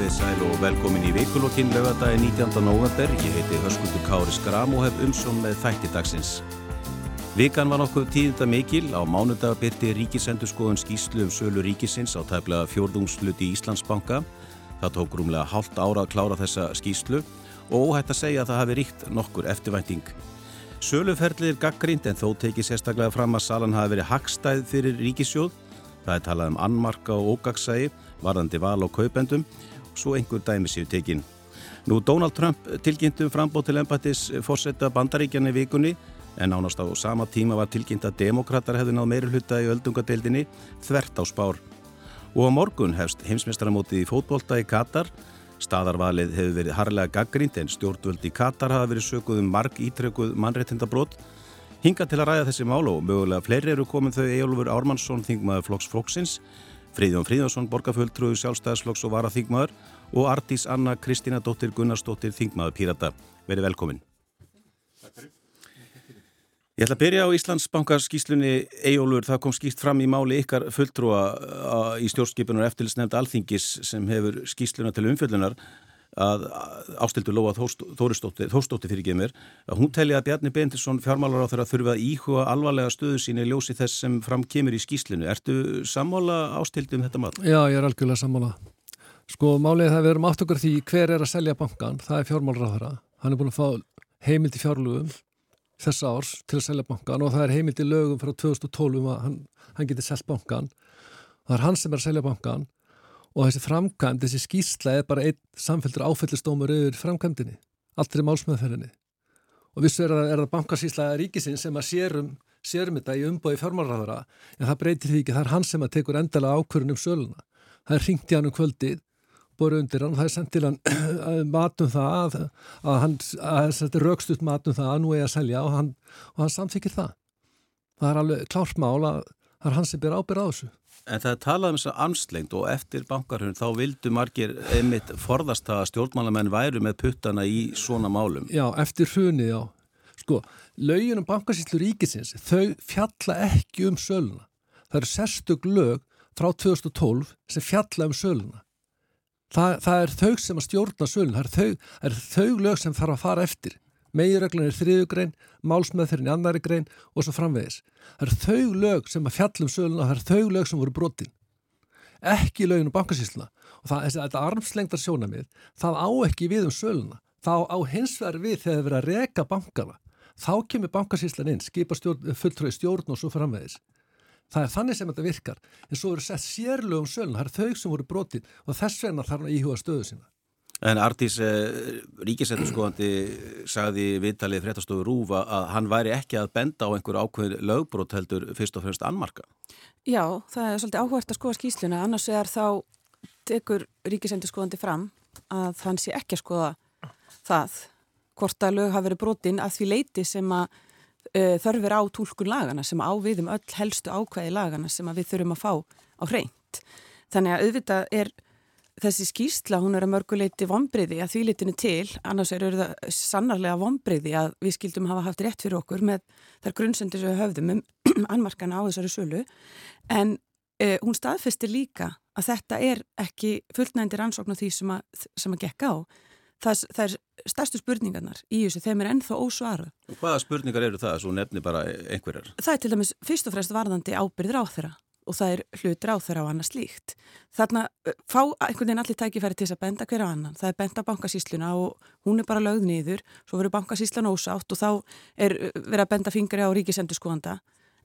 Komið sæl og velkomin í vikulokkin lögadagi 19. november. Ég heiti Hörskuldur Kári Skram og hef umsjón með þættidagsins. Vikan var nokkuð tíðinda mikil. Á mánudag byrti Ríkisendurskoðun skýslu um sölu ríkisins á tæplega fjórðungsluti í Íslandsbanka. Það tók rúmlega hálft ára að klára þessa skýslu og óhætt að segja að það hafi ríkt nokkur eftirvænting. Söluferðlir gaggrind en þó tekið sérstaklega fram að salan hafi verið hagstæð fyrir ríkisjóð. Það er talað um annmarka og ógagsægi, varðandi val og kaupendum, svo einhver dæmi séu tekinn. Nú Donald Trump tilkynntum frambóð til ennbættis fórsetta bandaríkjarni vikunni en ánast á sama tíma var tilkynnt að demokrater hefði náð meiri hluta í öldungadeildinni þvert á spár. Og á morgun hefst heimsmeistaramótið í fótbolta í Katar Staðarvalið hefur verið harlega gaggrínt en stjórnvöld í Katar hafa verið sökuð um marg ítrekuð mannréttindabrót. Hinga til að ræða þessi mál og mögulega fleiri eru komin þau Ejólfur Ármannsson, þingmaður Flokks Flokksins, Fríðjón Fríðjónsson, borgarfulltrúi sjálfstæðisflokks og varaþingmaður og Artís Anna Kristína Dóttir Gunnarsdóttir, þingmaður Pírata. Verið velkomin. Ég ætla að byrja á Íslandsbankars skýslunni Ejólfur, það kom skýst fram í máli ykkar fulltrúa í stjórnskipunar eftirlisnefnd Alþingis sem hefur skýsluna til umfjöldunar að ástildu Lóa Þórstóttir fyrir gemir að hún telli að Bjarni Bendilsson fjármálar á þeirra þurfa að íhuga alvarlega stöðu sín í ljósi þess sem fram kemur í skýslinu. Ertu sammála ástildu um þetta maður? Já, ég er algjörlega sammála. Sko málið það við erum átt okkur því hver er að selja bankan, það er þeirra. Hann er búin að fá heimildi fjárlugum þessa árs til að selja bankan og það er heimild í lögum frá 2012 um að hann, hann geti selgt bankan það er hann sem er að selja bankan og þessi framkvæmd, þessi skýrsla er bara einn samfélgur áfællistómur yfir framkvæmdini, aldrei málsmeðferðinni. Og vissu er, er það bankasísla ríkisins sem að sérum sérum þetta í umbóði fjármálraðara en það breytir því ekki, það er hann sem að tekur endala ákvörðun um söluna, það er ringt í hann um kvöldið boru undir hann það er sendt til hann matum það að, að hann raukst upp matum það að nú er að selja og hann, og hann samþykir það. Það er alveg klárt mál að það er hann sem ber ábyrð á þessu. En það talaði um þess að anslengt og eftir bankarhund þá vildu margir einmitt forðast að stjórnmálamenn væru með puttana í svona málum. Já, eftir hrunið, já. Sko, lögin um bankarsýtlu ríkisins þau fjalla ekki um söluna. Það eru sérstök lög frá 2012 sem fjalla um söluna það, það er þau sem að stjórna sölun, það er þau, er þau lög sem þarf að fara eftir. Meginreglan er þriðugrein, málsmeðferðin í annari grein og svo framvegis. Það er þau lög sem að fjallum sölun og það er þau lög sem voru brotin. Ekki lögin um bankasísluna. Og það, þessi, þetta armslengtar sjónamið, það á ekki við um söluna. Það á hins vegar við þegar það verið að reka bankana. Þá kemur bankasíslan inn, skipa fulltröði stjórn og svo framvegis. Það er þannig sem þetta virkar, en svo eru sett sérlögum sölun, það er þau sem voru brotin og þess vegna þarf hann að íhuga stöðu sína. En Artís, eh, ríkisætturskoðandi sagði viðtalið fréttastofu Rúfa að hann væri ekki að benda á einhver ákveð lögbrót heldur fyrst og fremst annmarka. Já, það er svolítið áhvert að skoða skýsluna, annars er þá tekur ríkisætturskoðandi fram að hann sé ekki að skoða það hvort að lög hafi verið brotin að því leiti sem að uh, þörfir á tólkun lagana sem á við um öll helstu ákvæði lagana sem við þurfum að fá á hreint. Þannig að auðvitað er þessi skýrsla, hún er að mörguleiti vonbreyði að því litinu til, annars er það sannarlega vonbreyði að við skildum hafa haft rétt fyrir okkur með þar grunnsendir sem við höfðum um anmarkana á þessari sölu. En uh, hún staðfestir líka að þetta er ekki fullnændir ansókn á því sem að, sem að gekka á það, það er stærstu spurningarnar í þessu, þeim er ennþá ósvarað. Og hvaða spurningar eru það, svo nefni bara einhverjar? Það er til dæmis fyrst og fremst varðandi ábyrðir á þeirra og það er hlutir á þeirra og annað slíkt. Þarna fá einhvern veginn allir tækifæri til þess að benda hverja annan. Það er benda bankasísluna og hún er bara lögð niður, svo verður bankasíslan ósátt og þá er verið að benda fingri á ríkisendurskóðanda.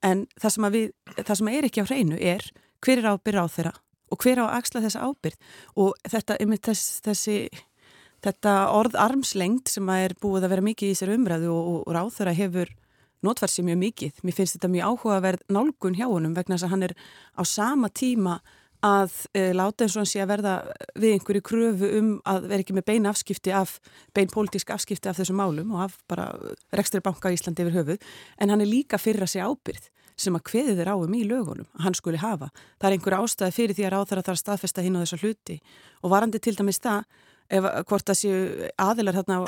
En það sem, við, það sem er ekki á hreinu er hver er ábyrð á þeirra og hver á að axla þessa ábyrð og þetta, þess, þessi þetta orð armslengt sem að er búið að vera mikið í sér umræðu og, og, og ráþöra hefur notverð sér mjög mikið. Mér finnst þetta mjög áhugaverð nálgun hjá honum vegna þess að hann er á sama tíma að e, láta eins og hann sé að verða við einhverju kröfu um að vera ekki með bein afskipti af, bein pólitísk afskipti af þessum málum og af bara rekstri banka í Íslandi yfir höfuð en hann er líka fyrir að sé ábyrð sem að hveðið er áum í lögunum hann skuli hafa. Það er einhverju ástæði fyrir því að ráþara þarf að staðfesta hinn á þessa hluti og varandi til dæmis það ef, hvort það séu aðilar þarna á,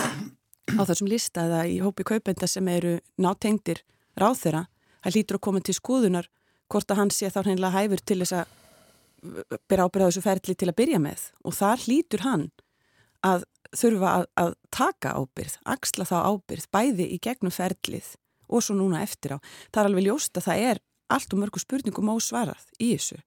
á þessum lista eða í hópi kaupenda sem eru nátengdir ráð þeirra, það lítur að koma til skoðunar hvort að hann sé þá hreinlega hæfur til þess að byrja ábyrða þessu ferli til að byrja með og þar hlýtur hann að þurfa að, að taka ábyrð, axla þá ábyrð, bæði í gegnum ferlið og svo núna eftir á. Það er alveg ljóst að það er allt og mörgu spurningum ásvarað í þessu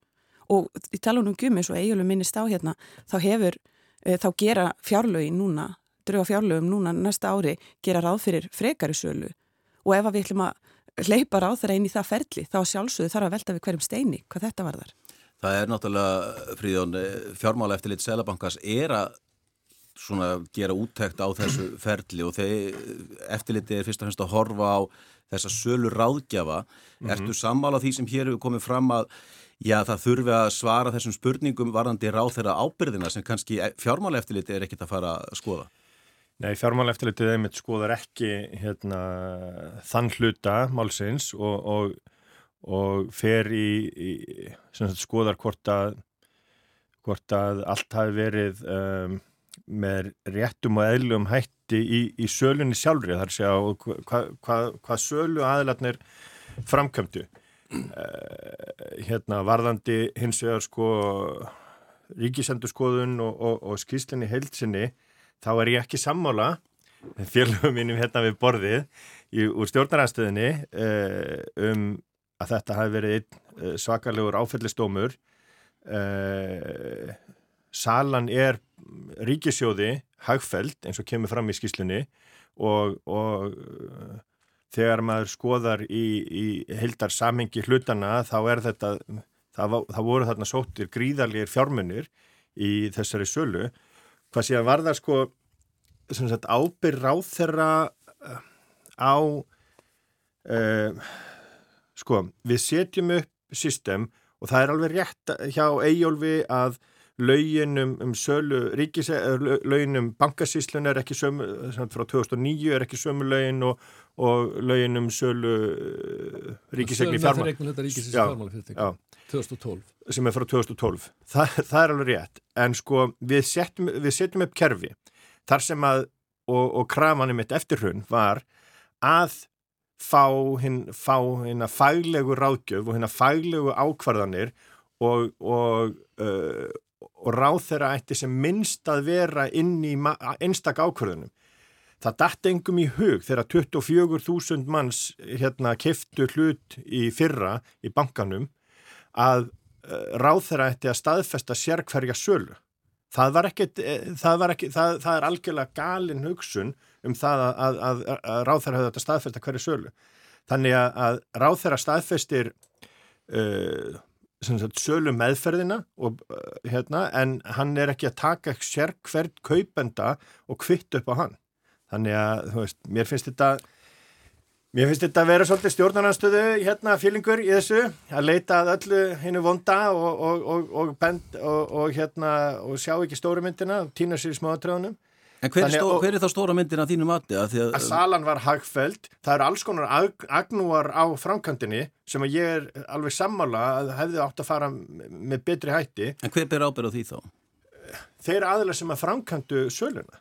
og í talunum gumi eins og eigjulum minnist á hérna þá hefur, þá gera fjárlögin núna, dröga fjárlögum núna næsta ári gera ráð fyrir frekari sölu og ef við ætlum að hleypa ráð þeirra inn í það ferli þá sjálfsögðu þarf að velta við hverjum steini hvað þetta varðar. Það er náttúrulega, Fríðjón, fjármála eftirlit Selabankas er að svona gera úttækt á þessu ferli og þeir eftirliti er fyrst og fremst að horfa á þessa sölu ráðgjafa. Mm -hmm. Ertu sammála því sem hér hefur komið fram að já, það þurfi að svara þessum spurningum varðandi ráð þeirra ábyrðina sem kannski fjármála eftirliti er ekkit að fara að skoða? Nei, fjármála eftirlitið einmitt skoðar ekki hérna, þann hluta málsins og, og, og fer í, í sagt, skoðar hvort að, hvort að allt hafi verið um, með réttum og eðlum hætti í, í sölunni sjálfri þar sé að hvað hva, hva sölu aðlarnir framkvæmdu hérna varðandi hins vegar sko ríkisendurskoðun og, og, og skýslinni heilsinni þá er ég ekki sammála fjölum mínum hérna við borðið í, úr stjórnaræðstöðinni uh, um að þetta hafi verið einn uh, svakalegur áfellistómur salan er ríkisjóði hagfæld eins og kemur fram í skýslunni og, og þegar maður skoðar í, í heldar samengi hlutana þá er þetta, það, það voru þarna sóttir gríðarlegar fjármunir í þessari sölu. Hvað sé að varða sko ábyrð ráð þeirra uh, á uh, sko við setjum upp system og það er alveg rétt hjá Eyjólfi að laugin um, sölu ríkis, laugin um bankasíslun er ekki sömu, frá 2009 er ekki sömu laugin og, og laugin um sölu uh, ríkisegni fjármál. fjármál 2012. Sem er frá 2012. Þa, það er alveg rétt. En sko við setjum, við setjum upp kerfi þar sem að, og, og krafanum mitt eftir hrun var að fá hinn að faglegu ráðgjöf og hinn að faglegu ákvarðanir og, og uh, og ráð þeirra ætti sem minnst að vera inn í einstak ákvörðunum. Það dætt engum í hug þegar 24.000 manns hérna keftu hlut í fyrra í bankanum að uh, ráð þeirra ætti að staðfesta sérkverja sölu. Það, ekkit, eh, það, ekki, það, það er algjörlega galin hugsun um það að, að, að, að ráð þeirra höfðu þetta staðfesta hverju sölu. Þannig að ráð þeirra staðfestir uh, sagt, sölu meðferðina og, uh, hérna, en hann er ekki að taka sér hvert kaupenda og kvitt upp á hann. Þannig að, veist, mér finnst þetta mér finnst þetta að vera svolítið stjórnarnarstöðu hérna fílingur í þessu að leita að öllu hennu vonda og, og, og bend og hérna og sjá ekki stóru myndina, týna sér í smáatröðunum En hver er, stó, hver er þá stóra myndin að þínu mati? Að, að, að salan var hagfæld, það eru alls konar ag, agnúar á framkantinni sem að ég er alveg sammála að hefði átt að fara með betri hætti. En hver ber ábyrð á því þá? Þeir aðlega sem að framkantu söluna.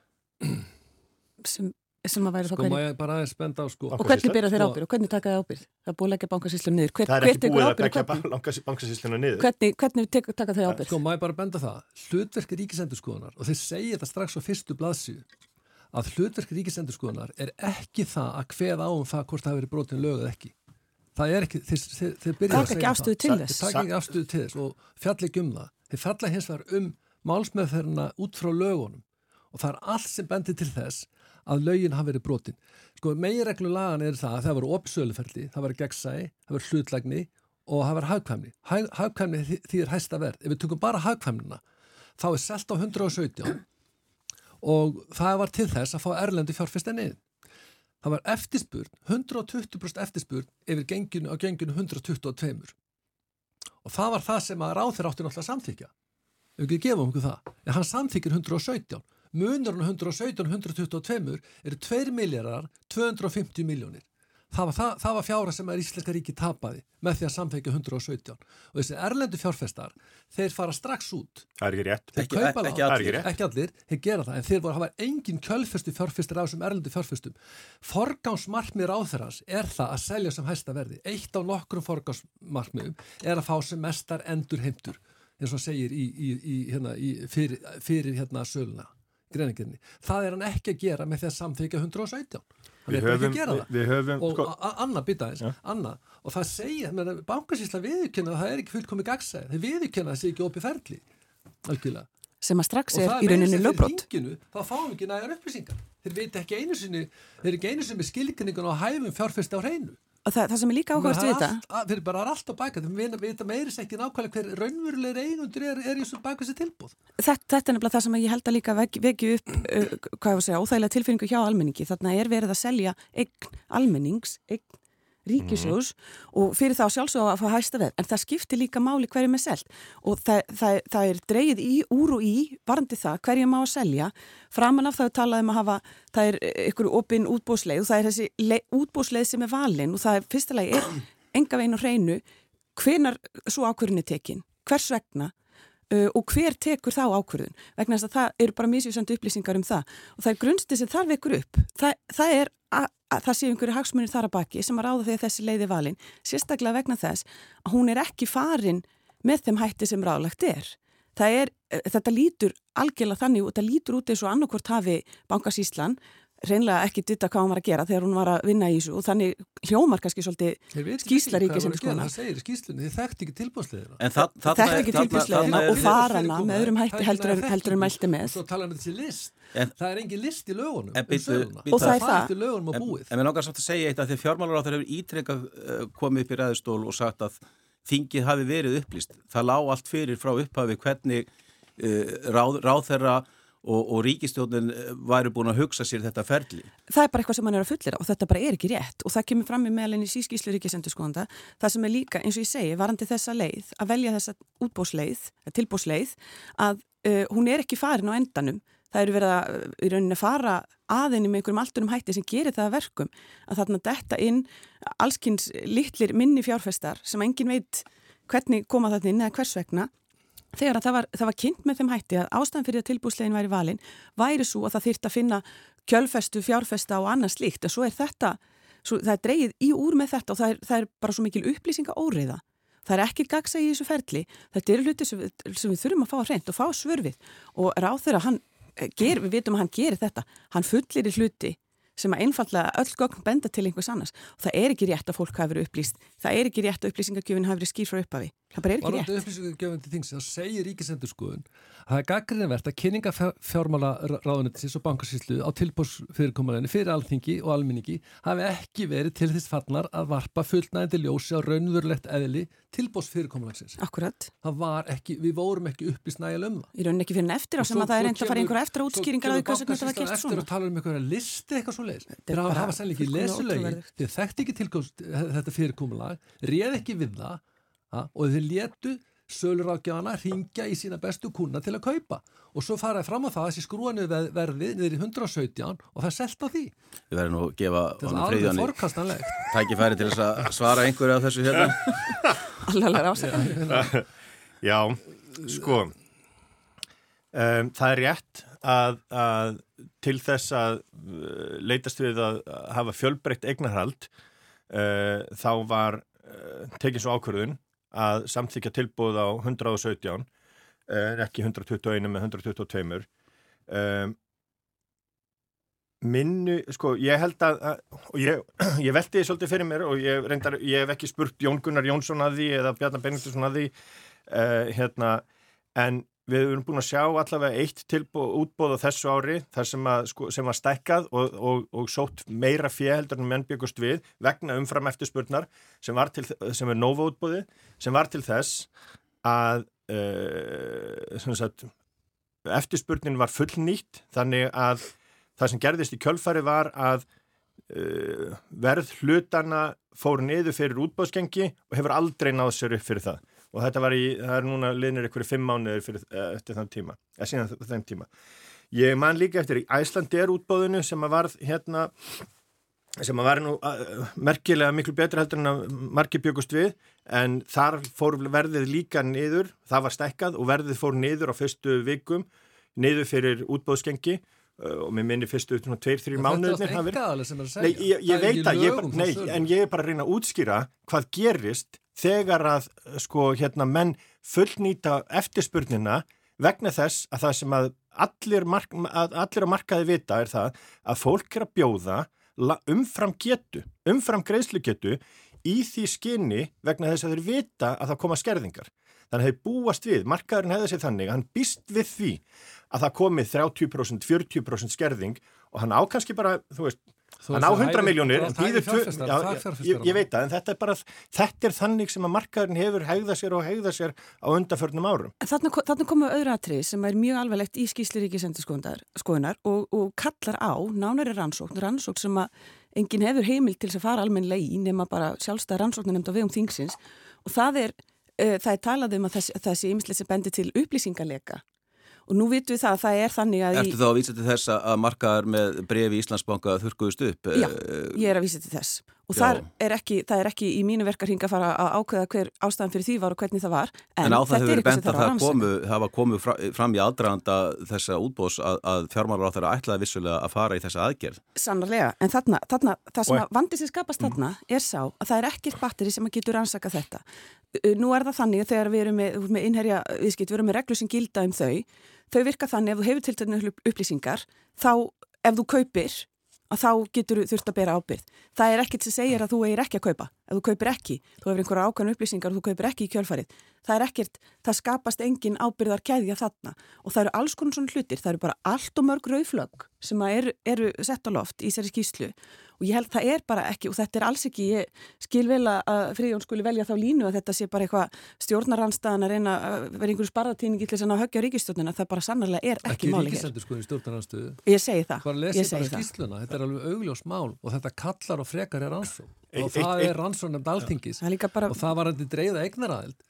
Sem sem að væri sko, þá hvernig... Sko maður bara aðeins spenda á sko... Og hvernig byrja þeir ábyrg og hvernig taka þeir ábyrg? Það er búið að leggja bankasíslunum niður. Hver, það er ekki búið að leggja bankasíslunum niður. Hvernig, hvernig tek, taka þeir ábyrg? Sko maður bara benda það. Hlutverki ríkisendurskoðunar og þeir segja þetta strax á fyrstu blaðsíu að hlutverki ríkisendurskoðunar er ekki það að hveð á um það hvort það hefur verið brotin lög eða ekki. Það er ekki, þeir, þeir, þeir byrja að segja það. Það taka ekki afstöðu til þess og fjalla ekki um það. Þeir fjalla hins vegar um málsmeðferðina út frá lögunum og það er allt sem bendir til þess að lögin hafi verið brotin. Sko, meginreglu lagan er það að það var opsöluferli, það var gegnsæi, það var hlutlægni og það var hagkvæmni. Hag, hagkvæmni því er hæsta verð. Ef við tökum bara hagkvæmnina, þá er selt á 117 og það var til þess að fá erlendi fjárfesta niður. Það var eftirspurn, 120% eftirspurn yfir genginu á genginu 122. Og það var það sem að ráþir átti náttúrulega samþykja. Ef við gefum okkur það. En hann samþykir 117 munurinn 117-122 eru 2 miljardar 250 miljónir það var, það, það var fjára sem er Íslenska ríki tapaði með því að samfækja 117 og þessi erlendu fjárfestar þeir fara strax út. Það er ekki rétt, ekki, ekki, ekki, allir. ekki allir þeir gera það, en þeir voru að hafa engin kjölfestu fjárfestar á þessum erlendu fjárfestum. Forgámsmarkmið ráþurans er það að selja sem hæsta verði. Eitt á nokkrum forgámsmarkmiðum er að fá sem mestar endur heimtur eins og segir í, í, í, hérna, fyrir, fyrir hérna söluna greiningirni. Það er hann ekki að gera með því að samþykja 117 hann er ekki að gera það. við höfum, og sko, Anna bytta þess, Anna og það segja, bankasísla viðurkenna það er ekki fullkomi gagsæð, þeir viðurkenna það sé ekki opið ferli algjörlega. Sem að strax er í rauninni lögbrott þá fáum við ekki nægar upplýsingar. Þeir veit ekki einu sinni þeir er ekki einu sinni með skilgrinningun og hæfum fjárfyrst á hreinu það, það sem er líka áhugast við þetta þeir bara er alltaf baka þeir veit að meiris ekki nákvæmlega hver raunverulegur eigundur er, er í þessu baka þessi tilbúð þetta, þetta er nefnilega það sem ég held að líka vekja veki upp uh, hvað ég var að segja, óþægilega tilfinningu hjá almenningi. Þarna er verið að selja eign almennings, eign ríkisjós mm. og fyrir þá sjálfsög að fá hæsta veð en það skiptir líka máli hverju með selt. Og það, það, það er dreyið í úr og í varandi það hverju má að selja. Framan af það talaðum að hafa það er ykkur opinn útbósleið og það er þessi útbósleið sem er valin og það er fyrstulega er enga veginn og hreinu hvenar svo ákvörðin er tekin hvers vegna Uh, og hver tekur þá ákvörðun. Vegna þess að það eru bara mísjúsandi upplýsingar um það. Og það er grunnstið sem þar vekur upp. Það, það er að, að það séu einhverju hagsmunir þar að baki sem að ráða þegar þessi leiði valin sérstaklega vegna þess að hún er ekki farin með þeim hætti sem ráðlagt er. Er, uh, þetta lítur algjörlega þannig og þetta lítur út eins og annarkvort hafi bankasíslan reynlega ekki ditta hvað hann var að gera þegar hún var að vinna í þessu og þannig hljómar kannski svolítið skýslar ekki sem skoðan. Það segir skýslunni, þið þekkt ekki tilbúðsleðina. Þekkt ekki tilbúðsleðina og farana með öðrum hætti heldur, heldur en mælti með. Og svo tala um þessi list. En, það er engin list í lögunum. Byttu, og það er það. En, við langar samt að segja eitt að því fjármálur á þeir hefur ítrekkað uh, komið upp í ræðustól og sagt að þingið hafi verið upplýst. Það lág allt fyrir frá upphafi hvernig uh, ráð, ráð þeirra og, og ríkistjónin eh, væri búin að hugsa sér þetta ferli. Það er bara eitthvað sem mann er að fullera og þetta bara er ekki rétt og það kemur fram í meðalinn í sískíslu ríkisendur skoðanda það sem er líka, eins og ég segi, varandi þessa leið að velja þessa útbósleið tilbósleið, að uh, hún er ekki farin á endanum. Það eru verið að í rauninni fara aðinni með einhverjum aldunum hætti sem gerir það verkum að þarna detta inn allskynns litlir minni fjárfestar sem engin veit hvernig koma þetta inn eða hvers vegna þegar það var, það var kynnt með þeim hætti að ástæðan fyrir að tilbúslegin væri valin væri svo að það þýrt að finna kjölfestu, fjárfesta og annað slíkt. Og svo er þetta, svo, það er dreyið í úr með þetta og það er, það er bara svo mikil upplýsinga óriða. Það er ekki gagsa í þessu ferli. Þetta eru hluti sem sem við þurfum að fá að reynd og fá svörfið og ráð þeirra hann, ger, við vitum að hann gerir þetta, hann fullir í hluti sem að einfallega öll gögn benda til einhvers annars. Og það er ekki rétt að fólk hafi verið upplýst. Það er ekki rétt að upplýsingagjöfin hafi verið skýr frá upphafi það bara er ekki rétt. upplýsingagjöfin til þings þá segir Ríkisendurskoðun að það er gaggrinverð að kynninga fjármála ráðunettis og bankarsýslu á tilbúrsfyrirkomulegni fyrir alþingi og alminningi hafi ekki verið til þess fannar að varpa fullnægindi ljósi á raunverulegt eðli tilbúrsfyrirkomulagsins Akkurat Við vorum ekki upplýst nægjal um það. Í rauninni ekki fyrir eftir á sem að það er reynd að fara einhverja eftir útskýringar á því hvað sem þetta að og þeir letu sölurákjana ringja í sína bestu kuna til að kaupa. Og svo faraði fram á það þessi skrúanu verði niður í 117 og það er selt á því. Við verðum nú að gefa friðjani tækifæri til þess að svara einhverju af þessu hérna. Allavega ásækja Já, sko um, það er rétt að, að til þess að uh, leitast við að hafa fjölbreytt eignarhald uh, þá var uh, tekið svo ákvörðun að samþykja tilbúð á 117 uh, ekki 121 með 122 um, minnu, sko, ég held að, og ég, ég veldi því svolítið fyrir mér og ég reyndar, ég hef ekki spurt Jón Gunnar Jónsson að því eða Bjarnar Benningsson að því uh, hérna, en Við erum búin að sjá allavega eitt tilbúð útbóð á þessu ári þar sem, að, sko, sem var stækkað og, og, og sótt meira fjöheldur en menn byggust við vegna umfram eftirspurnar sem, sem er nófa útbóði sem var til þess að uh, sagt, eftirspurnin var fullnýtt þannig að það sem gerðist í kjölfari var að uh, verð hlutana fór niður fyrir útbóðsgengi og hefur aldrei náð sér upp fyrir það og þetta var í, það er núna liðnir ykkur fimm mánuður fyrir, eh, eftir þann tíma eða síðan þann tíma. Ég man líka eftir í Æslandir útbóðinu sem að var hérna sem að var nú uh, merkilega miklu betra heldur en að margi byggust við en þar fór verðið líka niður, það var stekkað og verðið fór niður á fyrstu vikum niður fyrir útbóðskengi og mér minni fyrstu svona 2-3 mánuðir Nei, ég, ég veit að, ég, nei, en ég er bara að reyna að útskýra hvað gerist þegar að sko hérna menn fullnýta eftirspurnina vegna þess að það sem að allir, mark, að allir á markaði vita er það að fólk er að bjóða umfram getu, umfram greiðslu getu í því skinni vegna þess að þeir vita að það koma skerðingar. Þannig að þeir búast við, markaðurinn hefði sér þannig að hann býst við því að það komi 30%, 40% skerðing og hann ákanski bara, þú veist, hann á 100 miljónir en ég, ég veit það, en þetta er bara þetta er þannig sem að markaðurinn hefur hegða sér og hegða sér á undarförnum árum. Þannig, þannig komu öðru aðtrið sem er mjög alveglegt í skýsliríkisendi skoðunar og, og kallar á nánari rannsókn, rannsókn sem að enginn hefur heimil til þess að fara almenlega í nema bara sjálfstæða rannsóknir nefnd á vegum þingsins. Og það er uh, það er talað um að þessi ymslega sem bendir til upplýsingarleika og nú vitum við það að það er þannig að Ertu í... þá að vísa til þess að markaðar með brefi Íslandsbanka þurkuðust upp? Já, eh, ég er að vísa til þess og er ekki, það er ekki í mínu verkarhing að fara að ákveða hver ástæðan fyrir því var og hvernig það var En, en á það hefur verið bent að það komu, hafa komið fram í aðdraganda þessa útbós að, að fjármálar á þeirra ætlaði vissulega að fara í þessa aðgerð. Sannarlega, en þarna, þarna það sem vandið sem skapast þarna er sá að það er ekkert batteri sem að getur ansaka þetta. Nú er það þannig að þegar við erum með, með innherja viðskipt, við erum með reglu sem gilda um þau þau virka þannig ef þú hefur tiltöðinu upplýsingar þá ef þú kaupir að þá getur þú þurft að bera ábyrð. Það er ekkert sem segir að þú eigir ekki að kaupa. Ef þú kaupir ekki, þú hefur einhverja ákvæmnu upplýsingar og þú kaupir ekki í kjölfarið. Það er ekkert, það skapast engin ábyrðar keðja þarna og það eru alls konar svona hlutir, það eru bara allt og mörg rauðflögg sem eru, eru sett á loft í sér skýslu og ég held það er bara ekki og þetta er alls ekki, ég skil vel að Fríðjón skuli velja þá línu að þetta sé bara eitthvað stjórnaranstaðan að reyna að vera einhverju sparðatíningi til þess að höggja ríkistjórnina, það bara sannarlega er ekki máli hér. Ekki í stjórnaranstöðu. Ég segi það. Bara lesið bara skýsluna, þetta er alveg augljós mál og þetta kallar og frekar er rannsók og það er rannsók nefnd altingis og það var þetta dreigða eignaræðild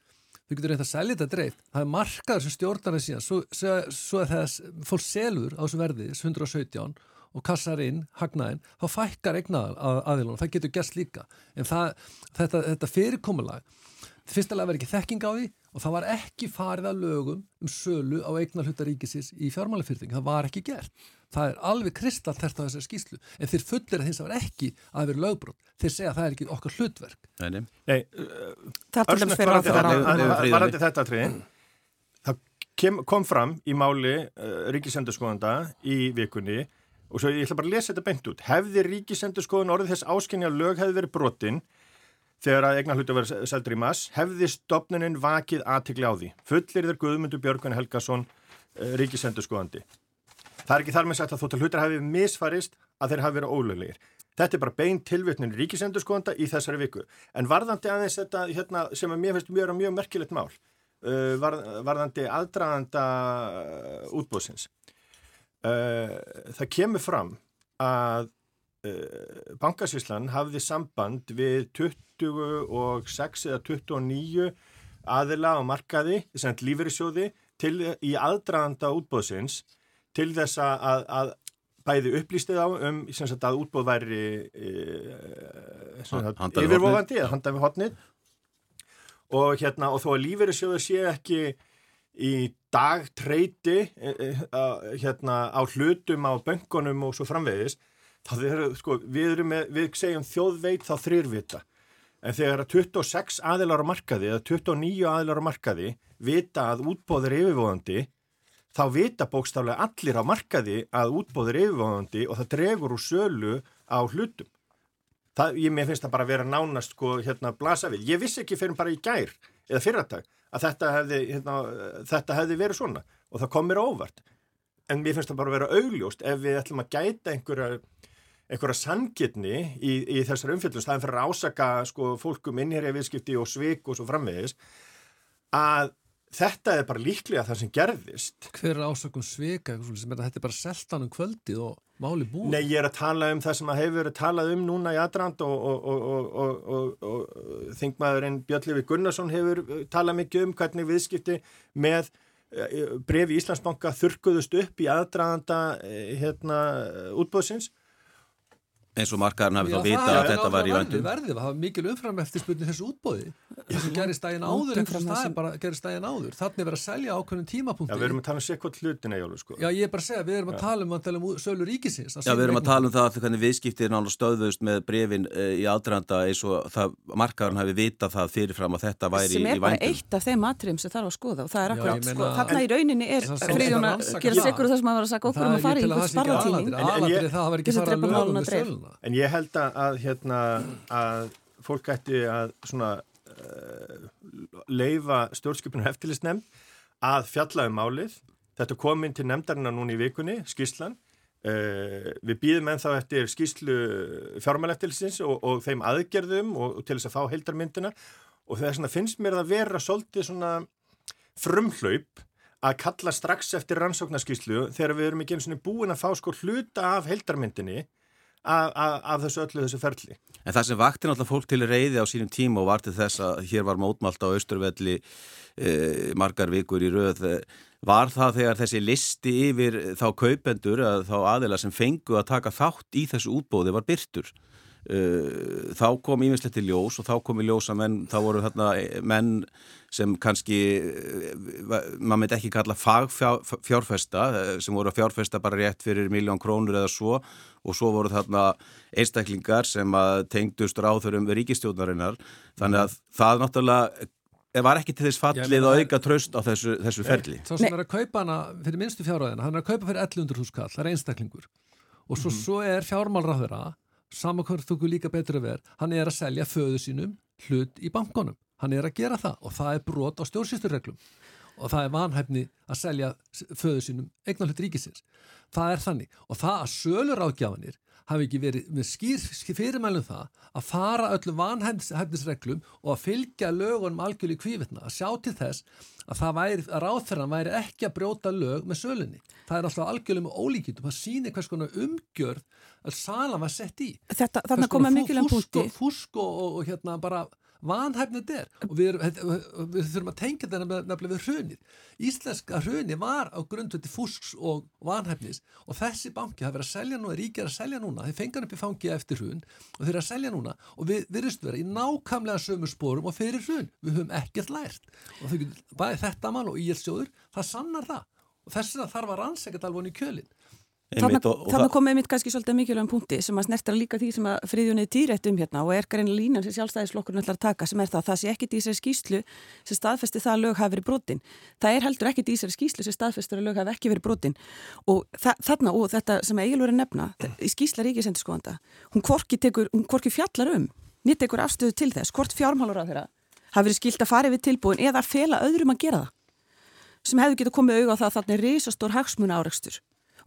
við getum reynt að selja þetta dreift það er markaður sem stjórnar það síðan svo, svo, svo að þess fólk selur á þessu verði 117 og kassar inn, hagnaðinn, þá fækkar eignaðar að, aðilunum, það getur gerst líka. En það, þetta, þetta fyrirkomulag fyrstulega verið ekki þekking á því og það var ekki farið að lögum um sölu á eignarhutaríkisins í fjármálafyrting, það var ekki gert. Það er alveg kristalltert á þessari skýslu en þeir fullir að þess að vera ekki að vera lögbrot. Þeir segja að það er ekki okkar hlutverk. Nei, Nei. Uh, varandi þetta triðin það kom fram í máli uh, ríkisendurskóðanda í vikunni og svo ég ætla bara að lesa þetta beint út hefði ríkisendurskóðan orðið þess áskynja að lög hefði verið brotin þegar að egna hlutu verið seldur í mass hefði stopnuninn vakið aðtikli á því fullir þér Guðmundur Björgun Helgason uh, ríkisendurskóðandi Það er ekki þar með sagt að þótt að hlutar hafi misfarist að þeir hafi verið ólöglegir. Þetta er bara bein tilvittnin ríkisendurskóðanda í þessari viku. En varðandi aðeins þetta hérna, sem að mér finnst mjög, mjög merkilegt mál, var, varðandi aðdraðanda útbóðsins. Uh, það kemur fram að uh, bankasíslan hafði samband við 26 eða 29 aðila á markaði, þess að lífeyrisjóði, til í aðdraðanda útbóðsins til þess að, að bæði upplýstið á um sagt, að útbóð væri e, yfirvofandi eða handað við hotnið og, hérna, og þó að lífeyrisjóður sé ekki í dagtreyti e, e, hérna, á hlutum á böngunum og svo framvegis er, sko, við, með, við segjum þjóðveit þá þrýrvita en þegar að 26 aðilar á markaði eða 29 aðilar á markaði vita að útbóð er yfirvofandi þá vita bókstaflega allir á markaði að útbóður yfirváðandi og það dregur úr sölu á hlutum. Það, ég finnst það bara að vera nánast sko hérna blasa við. Ég vissi ekki fyrir bara í gær eða fyrradag að þetta hefði, hérna, þetta hefði verið svona og það kom mér óvart. En mér finnst það bara að vera augljóst ef við ætlum að gæta einhverja, einhverja sangitni í, í þessar umfjöldum staðin fyrir að ásaka sko fólkum innherja viðskipti og svik og svo framvegis að Þetta er bara líklega það sem gerðist. Hver er ásökum svika? Þetta er bara seltan um kvöldið og máli búið. Nei, ég er að tala um það sem að hefur verið talað um núna í aðdrand og, og, og, og þingmaðurinn Björnlefi Gunnarsson hefur talað mikið um hvernig viðskipti með eh, brefi Íslandsbanka þurkuðust upp í aðdraðanda eh, hérna, útbóðsins. Eins og markaðarinn hafi þá vita að þetta var í vandum verðið, það var mikil umfram eftir spurning þessu útbóði þessu gerist daginn áður það er bara gerist daginn áður. Þannig verið að selja ákveðnum tímapunkti. Já, við erum að tala um sekvot hlutina, Jólu, sko. Já, ég er bara að segja, við erum að tala um, að tala um sölu ríkisins Já, við erum að tala um það hvernig viðskiptir náttúrulega stöðvust með brefin uh, í aðdraðanda eins og það, markaðarinn hafi vita það fyrirfram að þetta væri í vændum. sem er bara eitt af þeim atriðum sem þarf að skoða og það akkurat, þarna í rauninni friðjón að gera sikur þess að maður var að sagja okkur að fara í einhvers sparratíning En ég held að, hérna, að fólk ætti að svona uh, leifa stjórnskipunar eftirlistnemnd að fjalla um málið. Þetta kom inn til nefndarinnar núna í vikunni, skýrslan. Uh, við býðum ennþá eftir skýrslu fjármæleftilisins og, og þeim aðgerðum og, og til þess að fá heildarmyndina og það finnst mér að vera svolítið svona frumhlaup að kalla strax eftir rannsóknarskýrslu þegar við erum ekki eins og búin að fá sko hluta af heildarmyndinni af þessu öllu þessu ferli. En það sem vakti náttúrulega fólk til reyði á sínum tíma og var til þess að hér var mótmált á Östurvelli e, margar vikur í rauð var það þegar þessi listi yfir þá kaupendur þá aðila sem fengu að taka þátt í þessu útbóði var byrtur Uh, þá kom ívinslegt til ljós og þá kom í ljós að menn, þá voru þarna menn sem kannski uh, maður myndi ekki kalla fagfjárfesta sem voru að fjárfesta bara rétt fyrir miljón krónur eða svo og svo voru þarna einstaklingar sem að tengdust ráþurum við ríkistjóðnarinnar þannig að það náttúrulega var ekki til þess fallið að auka tröst á þessu, þessu ferli. Svo sem er að kaupa hana fyrir minnstu fjárhæðina, hann er að kaupa fyrir 1100 skall, það er einstaklingur og svo, mm -hmm. svo er fjármálráðura samankvörðtöku líka betur að vera, hann er að selja föðu sínum hlut í bankonum. Hann er að gera það og það er brot á stjórnsýsturreglum og það er vanhæfni að selja föðu sínum eignar hlut ríkisins. Það er þannig og það að sölur ágjafanir hafi ekki verið með skýr, fyrirmælum það að fara öllum vanhæfnisreglum og að fylgja lögunum algjörlega í kvífitna, að sjá til þess að það væri, að ráþæran væri ekki að brjóta lög með sölunni. Það er alltaf algjörlega með ólíkjum, það sýnir hvers konar umgjörð að salan var sett í. Þetta, þarna koma mikilvæg punkti. Fúsk og, og, og hérna bara vanhæfnið er. Og við, við þurfum að tengja þetta nefnilega við hrunið. Íslenska hrunið var á grundvöldi fúsks og vanhæfnis og þessi banki hafa verið að selja núna, ríkir að selja núna, þeir fengan upp í fangi eftir hrun og þeir eru að selja núna og við virðumst vera í nákamlega sömu spórum og fyrir hrun, við höfum ekkert lært. Og þau, bæði þetta mál og íelsjóður, það sannar það. Og þess að þarf að rannsækja alveg í kjölinn Þannig komið mitt kannski svolítið mikilvægum punkti sem að snertar líka því sem að friðjónið týrætt um hérna og er grein línan sem sjálfstæðislokkurinn ætlar að taka sem er það það sé ekki dísari skýslu sem staðfesti það að lög hafi verið brotin. Það er heldur ekki dísari skýslu sem staðfestur að lög hafi ekki verið brotin og þarna og þetta sem Egil verið nefna í skýsla ríkisendurskóðanda hún hvorki, tekur, hún hvorki fjallar um nýtt tekur afstöðu til þess hvort fjármálur á þeirra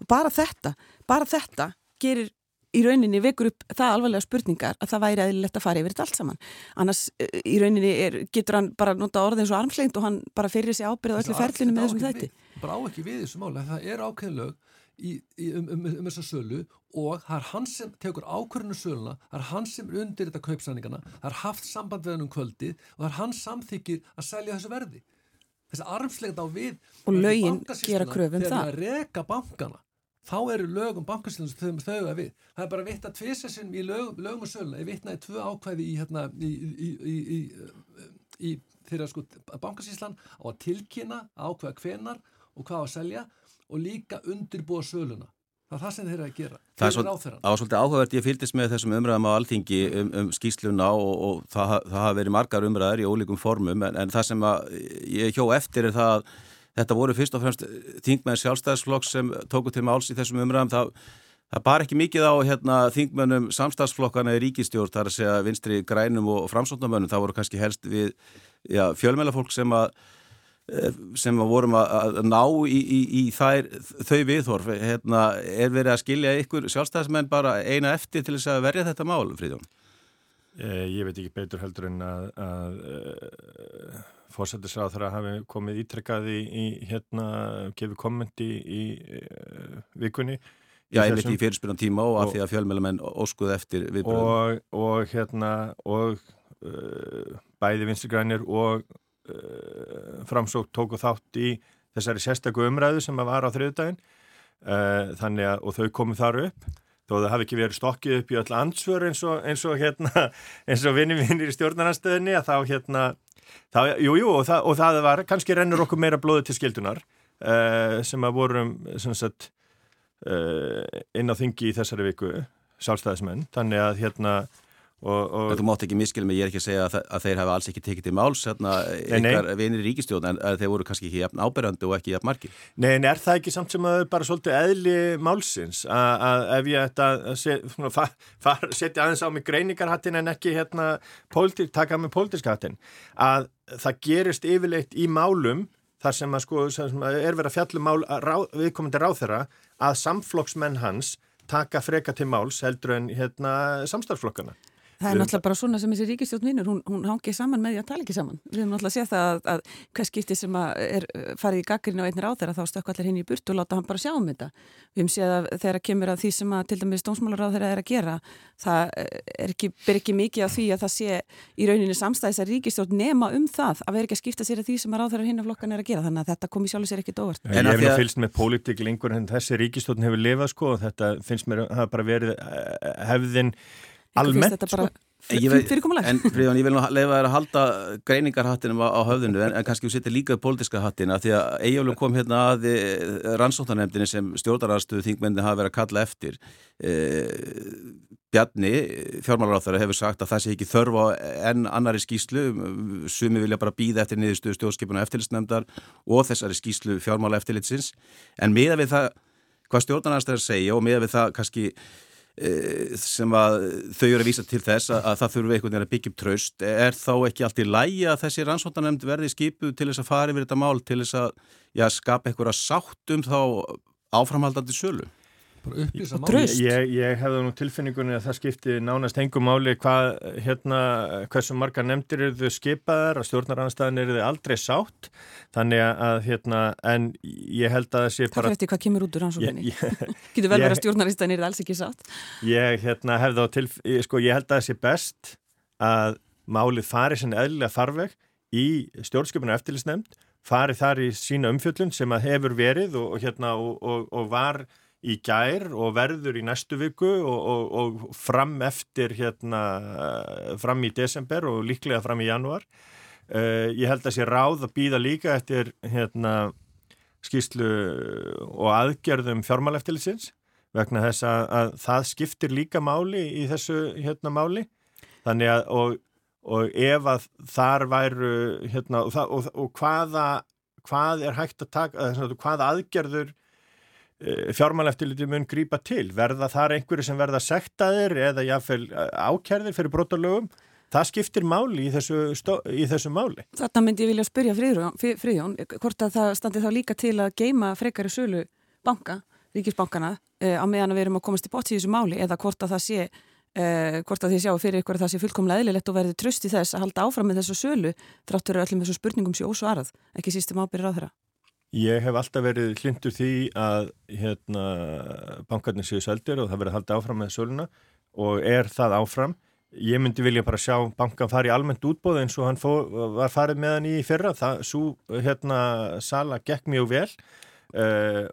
og bara þetta, bara þetta gerir í rauninni vekur upp það alvarlega spurningar að það væri aðlilegt að fara yfir þetta allt saman. Annars eh, í rauninni er, getur hann bara nota orðið eins og armslengt og hann bara fyrir sig ábyrða öllu ferlinu með þessum þætti. bara á ekki við þessu máli, það er ákveðlög í, í, um, um, um þessa sölu og það er hans sem tekur ákvörðinu söluna, það er hans sem undir þetta kaupsæningana, það er haft samband við hann um kvöldi og það er hans samþykir að selja þessu verði. Þessi armslengt á við og lögin gera kröfum það þá eru lögum bankastilins þau með þau að við. Það er bara vitt að tviðsessin í lögum, lögum og söluna, ég vittnaði tvö ákvæði í, hérna, í, í, í þeirra sko bankastíslan á að tilkynna ákvæða hvenar og hvað að selja og líka undirbúa söluna. Það er það sem þeir eru að gera. Það er svolítið áhugavert, ég fylgist með þessum umræðum á alþingi um, um skýsluna og, og það, það hafa verið margar umræðar í ólíkum formum en, en það sem ég hjó eftir er það að þetta voru fyrst og fremst þingmenn sjálfstæðsflokks sem tóku til máls í þessum umræðum. Það, það bar ekki mikið á hérna, þingmennum samstagsflokkana í ríkistjórn þar að segja vinstri grænum og framsóknarmönnum. Það voru kannski helst við já, fjölmælafólk sem að eh, sem að vorum að ná í, í, í þær, þau viðhorf. Hérna, er verið að skilja ykkur sjálfstæðismenn bara eina eftir til þess að verja þetta mál, Fríðjón? Eh, ég veit ekki betur heldur en að, að, að fórsættisráð þar að hafi komið ítrekkaði í hérna, gefið kommenti í, í uh, vikunni. Já, ég veit í fyrirspyrjum tíma og af því að fjölmjölamenn óskuð eftir viðbröðum. Og, og hérna, og uh, bæði vinstrigrænir og uh, framsókt tóku þátt í þessari sérstakku umræðu sem var á þriðdægin, þannig að, og þau komið þar upp. þó það hafi ekki verið stokkið upp í öll ansvör eins og, eins og hérna, eins og vinni vinnir í stjórnarnarstöðinni að þá hérna, þá, jú, jú, og það, og það var, kannski rennur okkur meira blóði til skildunar uh, sem að vorum, sagt, uh, inn á þingi í þessari viku, sjálfstæðismenn, þannig að hérna, þú mátt ekki miskil mig, ég er ekki að segja að, að þeir hafa alls ekki tekið til máls hérna, ykkar vinir í ríkistjóðan en að þeir voru kannski ekki jafn áberandi og ekki jafn margir. Nei, en er það ekki samt sem að er bara svolítið eðli málsins að, ef ég að setja aðeins á mig greiningarhattin en ekki hérna pólitík, taka með pólitískhattin að það gerist yfirleitt í málum þar sem að sko sem að er verið að fjallum mál ráð, viðkomandi ráð þeirra að samflokksmenn hans taka freka til máls heldur en hérna samstarflokkana Það er náttúrulega bara svona sem þessi ríkistjórn vinnur, hún, hún hangið saman með því að tala ekki saman. Við höfum náttúrulega að sé það að, að hvers skipti sem er farið í gaggrinu á einnig ráð þeirra þá stökk allir hinn í burt og láta hann bara sjá um þetta. Við höfum séð að þegar kemur að því sem að til dæmis stónsmálaráð þeirra er að gera, það er ekki, ber ekki mikið á því að það sé í rauninni samstæðis að ríkistjórn nema um það að vera ekki að skipta sér að því sem að ráð þeirra hinn af flokkan er að gera. Þannig að þetta komi sjálfur sér ekkit óvart. Ég hef nú fylgst með pólitík lengur en þessi ríkistjórn hefur lifað sko og þetta finnst mér að bara verið hefðin almennt sko. fyrirkomulega. En Fríðan, ég vil nú leifa þér að halda greiningarhattinum á, á höfðinu en, en kannski þú setja líka politiska hattina því að Eyjólfur kom hérna að rannsóttanemdini sem stjórnarastuðu þingmenni hafa verið að kalla eftir e, Bjarni, fjármálaráþara hefur sagt að það sé ekki þörf á enn annari skýslu sumi vilja bara býða eftir niðurstuðu stjórnskipuna eftirlitsnemdar og þessari skýslu fjármála eftirlitsins en miða við það hvað stjórnarnastar segja og miða við það kannski sem að þau eru að vísa til þess að, að það þurfu einhvern veginn að byggja upp traust. Er þá ekki allt í lægi að þessi rannsóttanemnd verði skipu til þess að fara yfir þetta mál til þess að já, skapa einhverja sátt um þá áframhaldandi sölu og tröst ég, ég hefði nú tilfinningunni að það skipti nánast hengum máli hvað hérna, hversu marga nefndir eru þau skipaðar að stjórnaranstæðin eru þau aldrei sátt. Þannig að hérna en ég held að það sé bara eftir hvað kemur út úr rannsókninni. Getur vel verið að stjórnaranstæðin eru alls ekki sátt. Ég hérna til sko ég held að það sé best að málið fari sem eðlilega farveg í stjórnskipuna eftirlisnefnd fari þar í sína umfjöllun sem að hefur verið og, og hérna og, og, og var í gær og verður í næstu viku og, og, og fram eftir hérna, fram í desember og líklega fram í januar. Uh, ég held að sé ráð að býða líka eftir hérna, skýslu og aðgerðum fjármáleftilisins vegna þess að, að það skiptir líka máli í þessu hérna, máli. Þannig að og, og ef að þar væru hérna, og hvaða hvað er hægt að taka, hvaða aðgerður fjármáleftiliti mun grípa til verða þar einhverju sem verða sektaðir eða jáfnveil ákjærðir fyrir brotalögum það skiptir máli í þessu, í þessu máli. Þetta myndi ég vilja spyrja Fríðjón, hvort að það standi þá líka til að geima frekari sölu banka, ríkisbankana eh, á meðan við erum að komast í bótt í þessu máli eða hvort að það sé eh, hvort að þið sjáu fyrir ykkur að það sé fullkomlega eðlilegt og verði tröst í þess að halda áfram með þessu sölu þráttur öllum þessu spurningum sé ósvarað, ekki sístum ábyrðir á þeirra. Ég hef alltaf verið hlindur því að hérna, bankarnir séu seldir og það verið haldið áfram með söluna og er það áfram. Ég myndi vilja bara sjá bankan fari almennt útbóð eins og hann fó, var farið með hann í fyrra. Það svo hérna sala gekk mjög vel. Uh,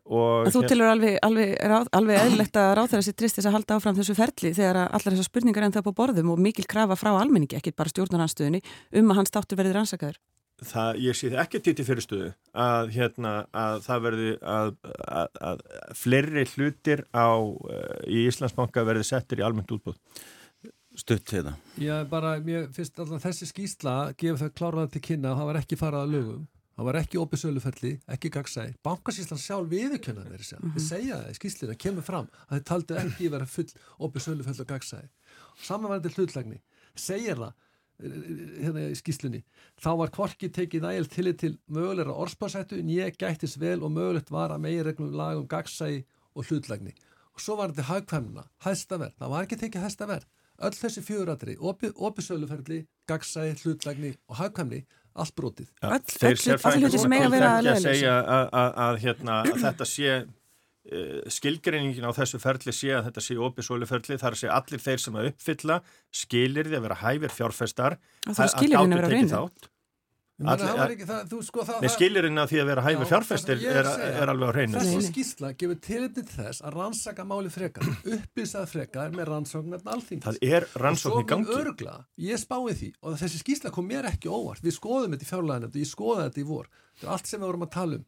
þú tilur alveg, alveg, alveg eðlilegt að ráð þeirra sér tristis að halda áfram þessu ferli þegar allar þessar spurningar enda upp á borðum og mikil krafa frá almenningi, ekki bara stjórnarhansstuðinni um að hans státtur verði rannsakaður það, ég sé það ekki títi fyrir stuðu að, hérna, að það verði að, að, að fleiri hlutir á, uh, í Íslandsbanka verði settir í almennt útbúð stutt hérna Já, bara, mér finnst alltaf þessi skýsla gefur þau kláraða til kynna að það var ekki farað að lögum það var ekki opið söluferli, ekki gagsæði bankasíslan sjálf viðurkjöna þeir mm -hmm. þeir segja það í skýslina, kemur fram að þeir taldu ekki vera full opið söluferli og gagsæði samanvarandi hlutlagni segir það hérna í skýslunni þá var Kvorki tekið nægild til til mögulegra orðspársættu en ég gættis vel og mögulegt var að meiri reglum lagum gagsægi og hlutlagni og svo var þetta hagkvæmuna, hæstaverð það var ekki tekið hæstaverð öll þessi fjöguratri, opisöluferðli gagsægi, hlutlagni og hagkvæmni allt brotið. Ja, Þeir sérfæðingar sem eiga að vera að segja að hérna, þetta sé skilgreiningin á þessu ferli sé að þetta sé óbísóluferli þar sé allir þeir sem að uppfylla skilir því að vera hæfir fjárfestar að það skilir því að vera reynir Sko, skilirinn að því að vera hæfi fjárfestir er, er alveg á hreinu. Þessi skýrsla gefur tilitni til þess að rannsaka máli frekar upplýsað frekar með rannsóknar alþingis. Það er rannsókn í gangi. örgla, ég spái því og þessi skýrsla kom mér ekki óvart. Við skoðum þetta í fjárlæðinu, ég skoða þetta í vor. Þetta er allt sem við vorum að tala um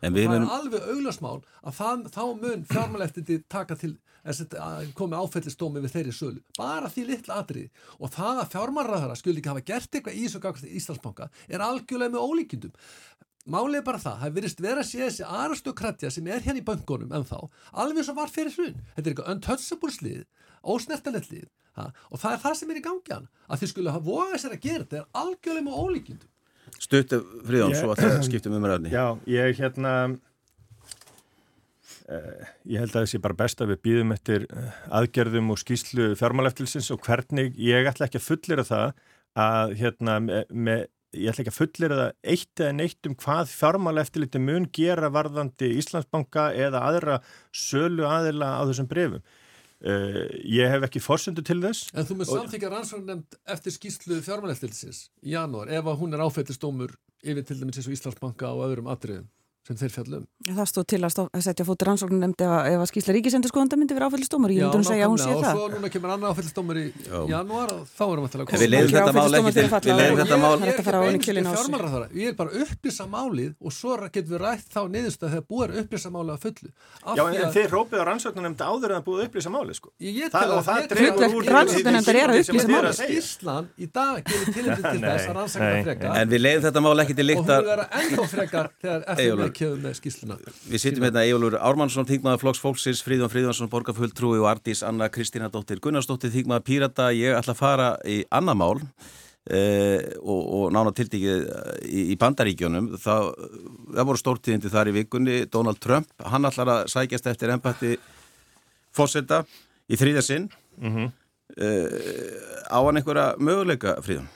líka það í, í, í í í er alveg auglasmál að það, þá mun fjármáleftildi taka til komið áfællistómi við þeirri sölu. Bara því litla atrið og það að fjármarraðara skildi ekki hafa gert eitthvað í Ísokakast Íslandsbanka er algjörlega með ólíkindum. Málið er bara það, það virðist vera að sé þessi aristokratja sem er hérna í bankunum en þá, alveg sem var fyrir hrun. Þetta er eitthvað untouchable slið ósnertanett lið, og það er það sem er í gangi hann, að þið skulle hafa vogað sér að gera þetta er algjörlega með ólíkindum Stuttu Fríðan, svo að það skiptum umræðni Já, ég hérna Eh, ég held að sé bara best að við býðum eftir eh, aðgerðum og skýslu fjármáleftilsins og hvernig ég ætla ekki að fullera það að hérna með, með, ég ætla ekki að fullera það eitt eða neitt um hvað fjármáleftiliti mun gera varðandi Íslandsbanka eða aðra sölu aðila á þessum brefum. Uh, ég hef ekki fórsöndu til þess. En þú með samþykja rannsókn eftir skýslu fjármáleftilsins í janúar ef hún er áfættistómur yfir til dæmis eins og Íslandsbanka og öðrum atriðum sem þeir fjallum. Það stóð til að, að setja fóttur rannsóknum nefndi ef, ef að skýsla ríkisendarskoðanda myndi vera áfællistómar, ég myndi hún segja að hún sé það. Já, og svo núna kemur annar áfællistómar í janúar og þá erum við að tala. Við leiðum þetta mál ekki til, við leiðum þetta mál. Ég er ekki fjármarraðara, ég er bara upplýsa málið og svo getur við rætt þá niðurst að þegar búið er upplýsa málið að fullu. Já, en þeir rópið á rannsóknum nefndi áður Ég kefum með skýsluna. Við sittum hérna Ejólfur Ármannsson, Þingmaður Flóks Fólksins, Fríðan Fríðansson, Borgarfulltrúi og Ardís Anna Kristína Dóttir Gunnarsdóttir, Þingmaður Pírata. Ég ætla að fara í annar mál eh, og, og nána tildikið í, í bandaríkjónum. Það, það voru stórtíðindi þar í vikunni. Donald Trump, hann ætlar að sækjast eftir ennbætti fórseta í þrýðasinn. Mm -hmm. eh, á hann einhverja möguleika, Fríðan?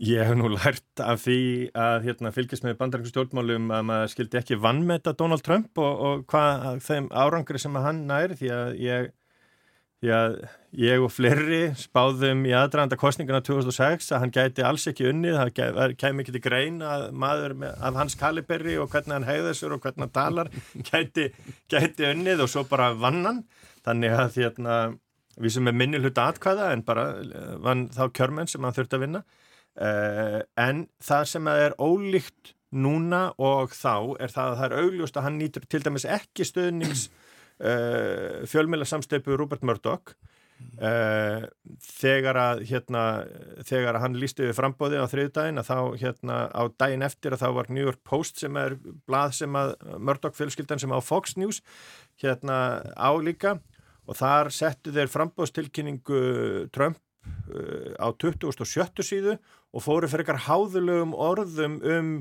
Ég hef nú lært af því að hérna, fylgjast með bandarækjum stjórnmálum að maður skildi ekki vannmeta Donald Trump og, og hvað þeim árangri sem hann nær því að ég, því að ég og fleiri spáðum í aðdraðanda kostninguna 2006 að hann gæti alls ekki unnið, það kemi ekki til grein að maður af hans kaliberi og hvernig hann heiði þessur og hvernig hann talar gæti, gæti unnið og svo bara vann hann. Þannig að hérna, við sem er minni hluta atkvæða en bara vann þá kjörmenn sem hann þurfti að vinna en það sem er ólíkt núna og þá er það að það er augljóst að hann nýtur til dæmis ekki stöðnings uh, eh, fjölmjöla samsteipu Rupert Murdoch uh, þegar að hérna, þegar að hann lísti við frambóði á þriðdægin að þá hérna á dægin eftir að þá var New York Post sem er blað sem að Murdoch fjölskyldan sem á Fox News hérna álíka og þar settu þeir frambóðstilkynningu Trump á 27. síðu og fóru fyrir eitthvað háðulegum orðum um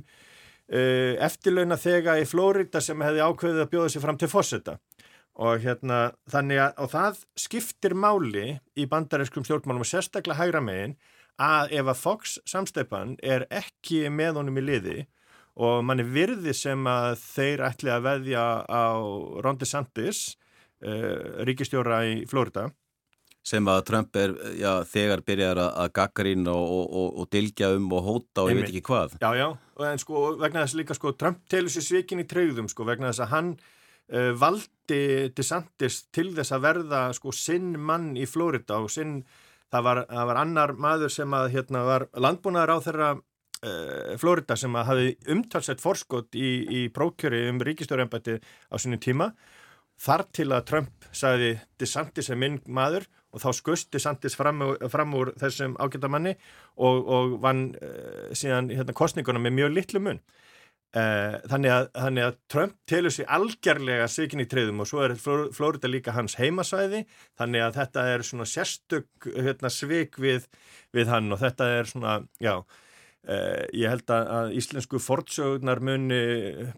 uh, eftirlauna þega í Flórida sem hefði ákveðið að bjóða sér fram til fósetta og hérna þannig að og það skiptir máli í bandarískum stjórnmálum og sérstaklega hægra megin að ef að Fox samsteipan er ekki með honum í liði og manni virði sem að þeir ætli að veðja á Ron DeSantis uh, ríkistjóra í Flórida sem að Trump er já, þegar byrjar að gaggarinn og, og, og, og dilgja um og hóta og ég veit ekki hvað. Já, já, en sko vegna þess líka sko Trump telur sér svikin í treyðum sko vegna þess að hann uh, valdi DeSantis til þess að verða sko sinn mann í Florida og sinn, það var, það var annar maður sem að hérna var landbúnaður á þeirra uh, Florida sem að hafi umtalsett forskot í, í prókjöri um ríkistjórnbætti á sinu tíma þar til að Trump sagði DeSantis er minn maður og þá skusti Santis fram, fram úr þessum ágættamanni og, og vann uh, síðan hérna, kostningunum með mjög litlu mun. Uh, þannig, að, þannig að Trump telur sér algjörlega sikin í treyðum og svo er Florida líka hans heimasvæði þannig að þetta er svona sérstök hérna, svik við, við hann og þetta er svona, já, uh, ég held að íslensku fortsögnar muni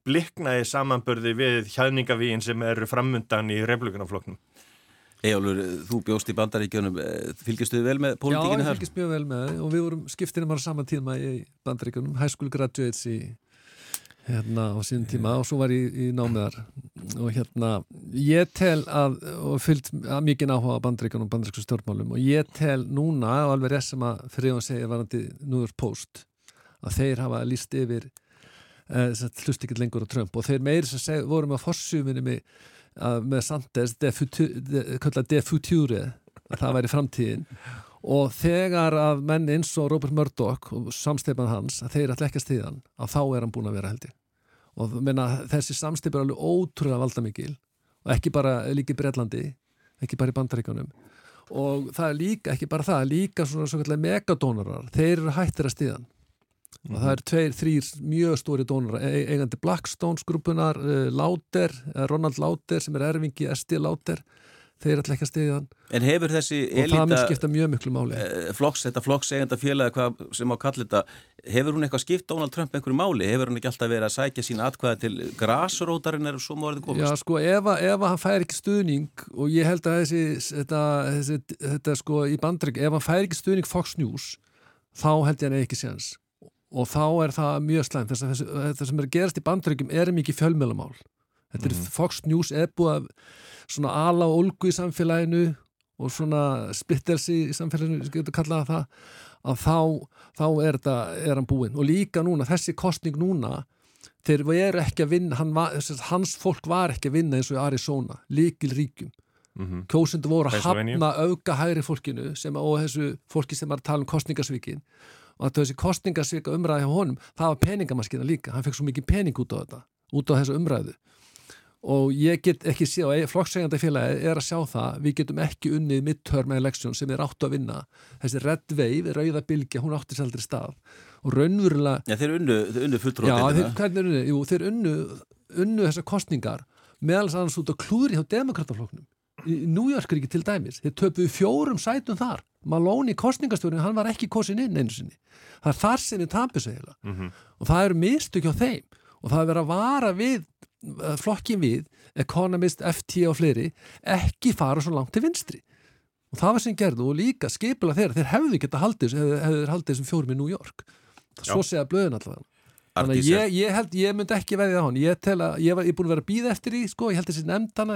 bliknaði samanbörði við hjaðningavíin sem eru framundan í reflugunafloknum. Ejálfur, þú bjóst í bandaríkjunum, eh, fylgjastu þið vel með pólitíkinu Já, þar? ég fylgist mjög vel með og við vorum skiptinum á saman tíma í bandaríkjunum, high school graduates í hérna á sín tíma og svo var ég í námiðar og hérna ég tel að, og fylgt að mikið áhuga á bandaríkjunum og bandaríkjum stjórnmálum og ég tel núna, og alveg rétt sem að fyrir að segja varandi York Post að þeir hafa líst yfir eh, hlust ekki lengur á Trump og þeir meiri sem seg, voru með fórsjuminni með, með Sanders de, de, future að það væri framtíðin. Og þegar að menn eins og Robert Murdoch og samsteipan hans að þeir ætla ekki að stiðan að þá er hann búin að vera heldur og menna, þessi samsteip er alveg ótrúlega valda mikil og ekki bara líka í Breitlandi ekki bara í bandaríkanum og það er líka, ekki bara það, líka svona, megadónarar, þeir eru hættir að stiðan og það er tveir, þrýr mjög stóri dónara, e eigandi Blackstones grúpunar, uh, Lauder Ronald Lauder sem er erfingi Esti Lauder þeir ætla ekki að stiðja hann. En hefur þessi og það mun skipta mjög miklu máli. Flokks, þetta flokks eiganda félagi sem á kalli þetta, hefur hún eitthvað skipt Donald Trump einhverju máli, hefur hún ekki alltaf verið að sækja sín atkvæða til grásrótarinn er svo morðið komast? Já sko, ef, ef hann fær ekki stuðning og ég held að þessi þetta, þessi, þetta sko í bandrygg ef hann fær ekki stuðning Fox News þá held ég hann ekki séans og þá er það mjög slæmt. Þess að þetta sem er gerast í bandryggjum er mikið fjölmjölamál þetta er mm. Fox News búið að svona ala og olgu í samfélaginu og svona splittelsi í samfélaginu, ég getur kallað það að þá, þá er, þetta, er hann búinn. Og líka núna, þessi kostning núna þeir eru ekki að vinna var, hans fólk var ekki að vinna eins og í Arizona, líkil ríkjum mm -hmm. kjósundu voru að hafna auka hægri fólkinu sem, og þessu fólki sem var að tala um kostningasvíkin og að þessi kostningasvika umræði á honum, það var peningamaskina líka. Hann fekk svo mikið pening út á þetta út á þessu umræðu. Og ég get ekki sé og flokksægjandi félagi er að sjá það við getum ekki unnið midterm election sem er átt að vinna. Þessi red wave, rauða bylgja, hún átti sér aldrei stað. Og raunverulega Já þeir unnu, unnu fulltróðið Já þeir, hvernig unnu, jú, þeir unnu unnu þessar kostningar meðals annars út á klúri hjá demokratafloknum í New York ekki til dæmis þeir töpuðu fjórum sætum þar Malóni kostningastjórnum, hann var ekki kosin inn einu sinni það er þar við tapis eiginlega mm -hmm. og það eru mistök hjá þeim og það er verið að vara við flokkin við, Economist, FT og fleiri, ekki fara svo langt til vinstri. Og það var sem gerðu og líka skipila þeirra, þeir hefðu geta haldið, hefðu, hefðu haldið sem fjórum í New York. Svo segja blöðin allavega. Þannig að ég, ég held, ég myndi ekki veðið á hann. Ég tel að, ég er búin að vera að býða eftir því, sko, ég held þessi nefnd hana,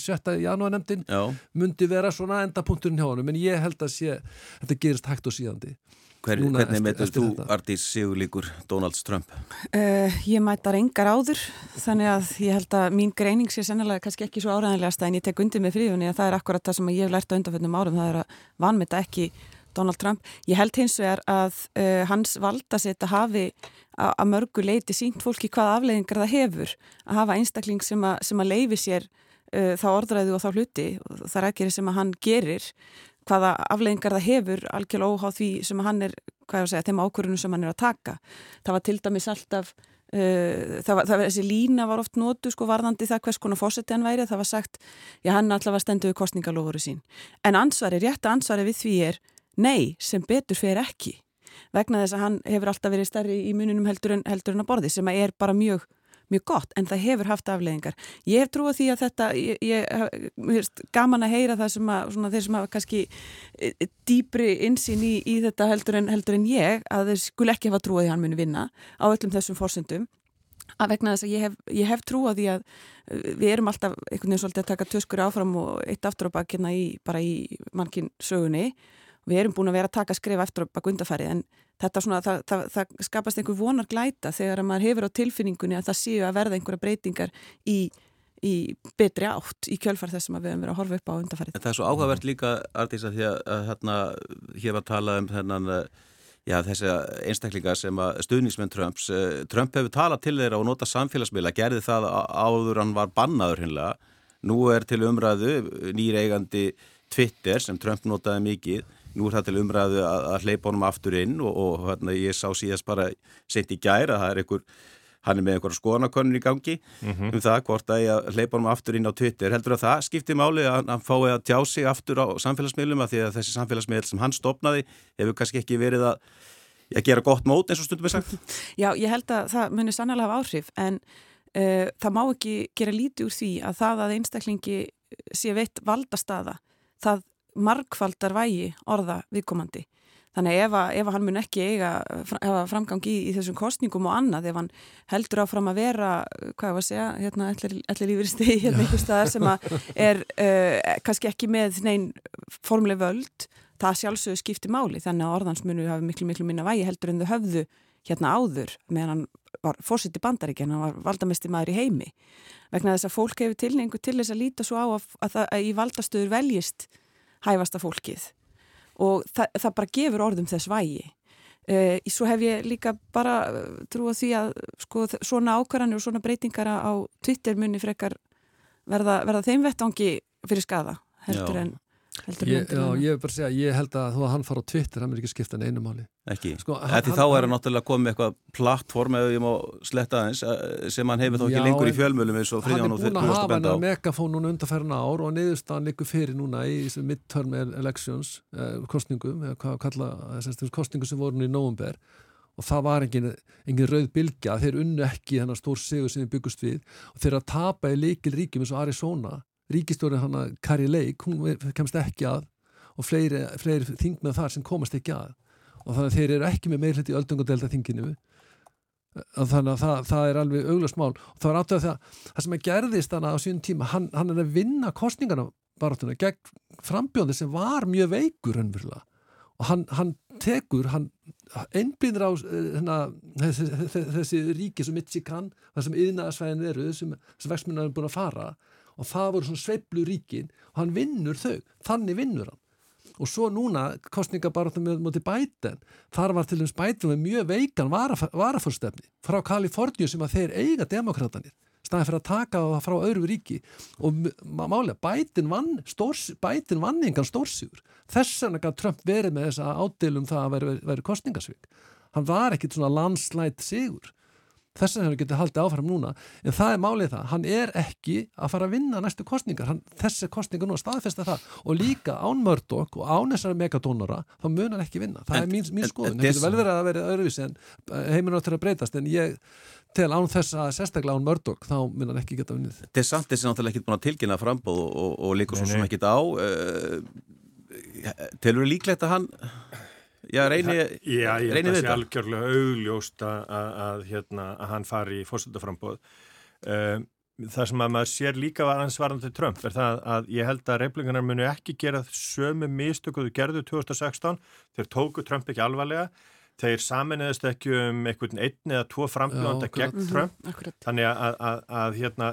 sjötta janúarnemndin, myndi vera svona endapunkturinn hjá hann, en ég held að sé, þetta gerist hægt og síðandi. Hver, hvernig meðast þú Artís Sigurlíkur Donalds Trump? Uh, ég mætar engar áður þannig að ég held að mín greining sé sennilega kannski ekki svo áræðanlegast en ég tek undir með frífunni að það er akkurat það sem ég hef lært á undanfjöndum árum það er að vanmeta ekki Donald Trump. Ég held hins vegar að uh, hans valda sétta hafi að mörgu leiti sínt fólki hvaða afleiðingar það hefur að hafa einstakling sem að, sem að leifi sér uh, þá orðræðu og þá hluti og það er ekki sem að hann gerir hvaða afleggingar það hefur algjörlega óháð því sem hann er, hvað er að segja, þeim ákvörunum sem hann er að taka. Það var til dæmis alltaf, uh, það var, það var, þessi lína var oft nótu sko varðandi það hvers konar fósetti hann væri, það var sagt, já hann allavega stendu við kostningalofuru sín. En ansvari, rétta ansvari við því er, nei, sem betur fer ekki. Vegna þess að hann hefur alltaf verið stærri í mununum heldur en, heldur en að borði sem að er bara mjög mjög gott en það hefur haft afleðingar. Ég hef trúið því að þetta, ég, ég veist, gaman að heyra það sem að svona, þeir sem hafa kannski e, e, dýbri insýn í, í þetta heldur en, heldur en ég að þeir skul ekki hafa trúið því að hann muni vinna á öllum þessum fórsendum að vegna þess að ég hef, ég hef trúið því að e, við erum alltaf einhvern veginn svolítið að taka töskur áfram og eitt aftur á bakina í, bara í mannkinn sögunni við erum búin að vera að taka skrifa eftir á bakundafærið en þetta svona, það, það, það skapast einhver vonar glæta þegar maður hefur á tilfinningunni að það séu að verða einhverja breytingar í, í betri átt í kjölfar þess að við hefum verið að horfa upp á undarfærið. Það er svo áhugavert líka, Artísa, því að hérna, hér var að tala um þennan, já, þessi einstaklinga sem að stuðnismenn Trumps, eh, Trump hefur talað til þeirra og nota samfélagsmiðla, gerði það áður hann var bannaður hinnlega, nú er til umræðu nýreigandi Twitter sem Trump notaði mikið nú er það til umræðu að, að hleypa honum aftur inn og, og hérna, ég sá síðast bara sent í gæra að það er einhver hann er með einhverja skoðanakönnur í gangi mm -hmm. um það hvort að ég hleypa honum aftur inn á Twitter heldur að það skipti máli að hann fái að tjá sig aftur á samfélagsmiðlum að því að þessi samfélagsmiðl sem hann stopnaði hefur kannski ekki verið að, að gera gott mót eins og stundum er sagt Já, ég held að það munir sannlega hafa áhrif en uh, það má ekki gera lítið úr því að það að einstaklingi sé veitt valdastaða það margfaldar vægi orða viðkomandi. Þannig ef, að, ef að hann mun ekki eiga framgang í, í þessum kostningum og annað, ef hann heldur áfram að vera, hvað var að segja, hérna, allir lífur stegi hérna einhver staðar sem er uh, kannski ekki með neinn formuleg völd, það sjálfsögur skiptir máli, þannig að orðansmunu hafi miklu, miklu minna vægi heldur en þau höfðu hérna áður, meðan hann var fósitt í bandaríkjan, hann var valdamesti maður í heimi. Vegna þess að fólk hefur tilningu til þess að líta svo á að, að, að í valdastöður veljist hæfasta fólkið og það, það bara gefur orðum þess vægi. Uh, svo hef ég líka bara eh, trúið því að sko, svona ákvarðanir og svona breytingar á Twitter munni frekar verða, verða þeim vettangi fyrir skada heldur Já. en Ég, já, ég vil bara segja, ég held að þú að hann fara á Twitter, hann er ekki skiptan einu máli. Ekki, sko, þetta þá er hann náttúrulega komið eitthvað plattform eða ég má sletta aðeins eh, sem hann hefur þá ekki já, lengur í fjölmjölum eins og friðján og þurftu að benda á Hann er búin að hafa hann að megafón núna undarferna ár og niðurstaðan likur fyrir núna í midterm elections eh, kostningum, eða hvað kalla kostningum sem voru í nógumber og það var engin, engin rauð bilgja þeir unnu ekki þennar stór sigur sem við byggust við. Og þeir að tapa í leikil ríkjum eins og Arizona ríkistjórið hann að Kari Leik, hún kemst ekki að og fleiri, fleiri þingmið þar sem komast ekki að. Og þannig að þeir eru ekki með meirhætti í öldungadelta þinginu. Þannig að það, það er alveg auglasmál og það var áttaf það, það sem að gerðist þannig á síðan tíma, hann, hann er að vinna kostningarna baráttuna gegn frambjóði sem var mjög veikur ennverulega og hann, hann tekur, hann einblýnir á hérna, þessi, þessi, þessi ríki sem Michigan, það sem yðnaðarsvæðin eru, sem, sem vextminnar er búin að fara og það voru svona sveiblu ríkin og hann vinnur þau, þannig vinnur hann. Og svo núna kostningabarðum með mútið bæten, þar var til dæmis bæten með mjög veikan varafórstefni frá Kaliforníu sem að þeir eiga demokratanir, staðið fyrir að taka það frá öðru ríki. Og málega bæten vann, stórs, bæten vann engan stórsjúr, þess vegna kann Trump verið með þessa ádilum það að veri, veri kostningasvík, hann var ekkit svona landslætt sigur þess að hann getur haldið áfram núna. En það er málið það, hann er ekki að fara að vinna næstu kostningar, hann, þessi kostningar nú staðfesta það. Og líka án Murdoch og án þessari megadónara þá mun hann ekki vinna, það en, er mín, mín skoðun. það getur vel verið að vera öðruvísi en eh, heiminn áttur að breytast. En ég tel án þess að sérstaklega án Murdoch þá mun hann ekki geta vinnið. DeSantis er náttúrulega ekki búin að tilkynna frambóð og, og, og líka svo sem ekki á. Uh, telur þú líklegt að hann Já, reyni, já, ég held að það sé algjörlega augljóst að, að, að, hérna, að hann fari í fórsöldaframbóð. Um, það sem að maður sér líka var hans varandi Trump er það að ég held að reyflingarnar munu ekki gera sömu mistökuðu gerðu 2016. Þeir tóku Trump ekki alvarlega. Þeir saminniðist ekki um einhvern einn eða tvo frambjóðanda gegn mm -hmm, Trump. Akkurat. Þannig að hérna,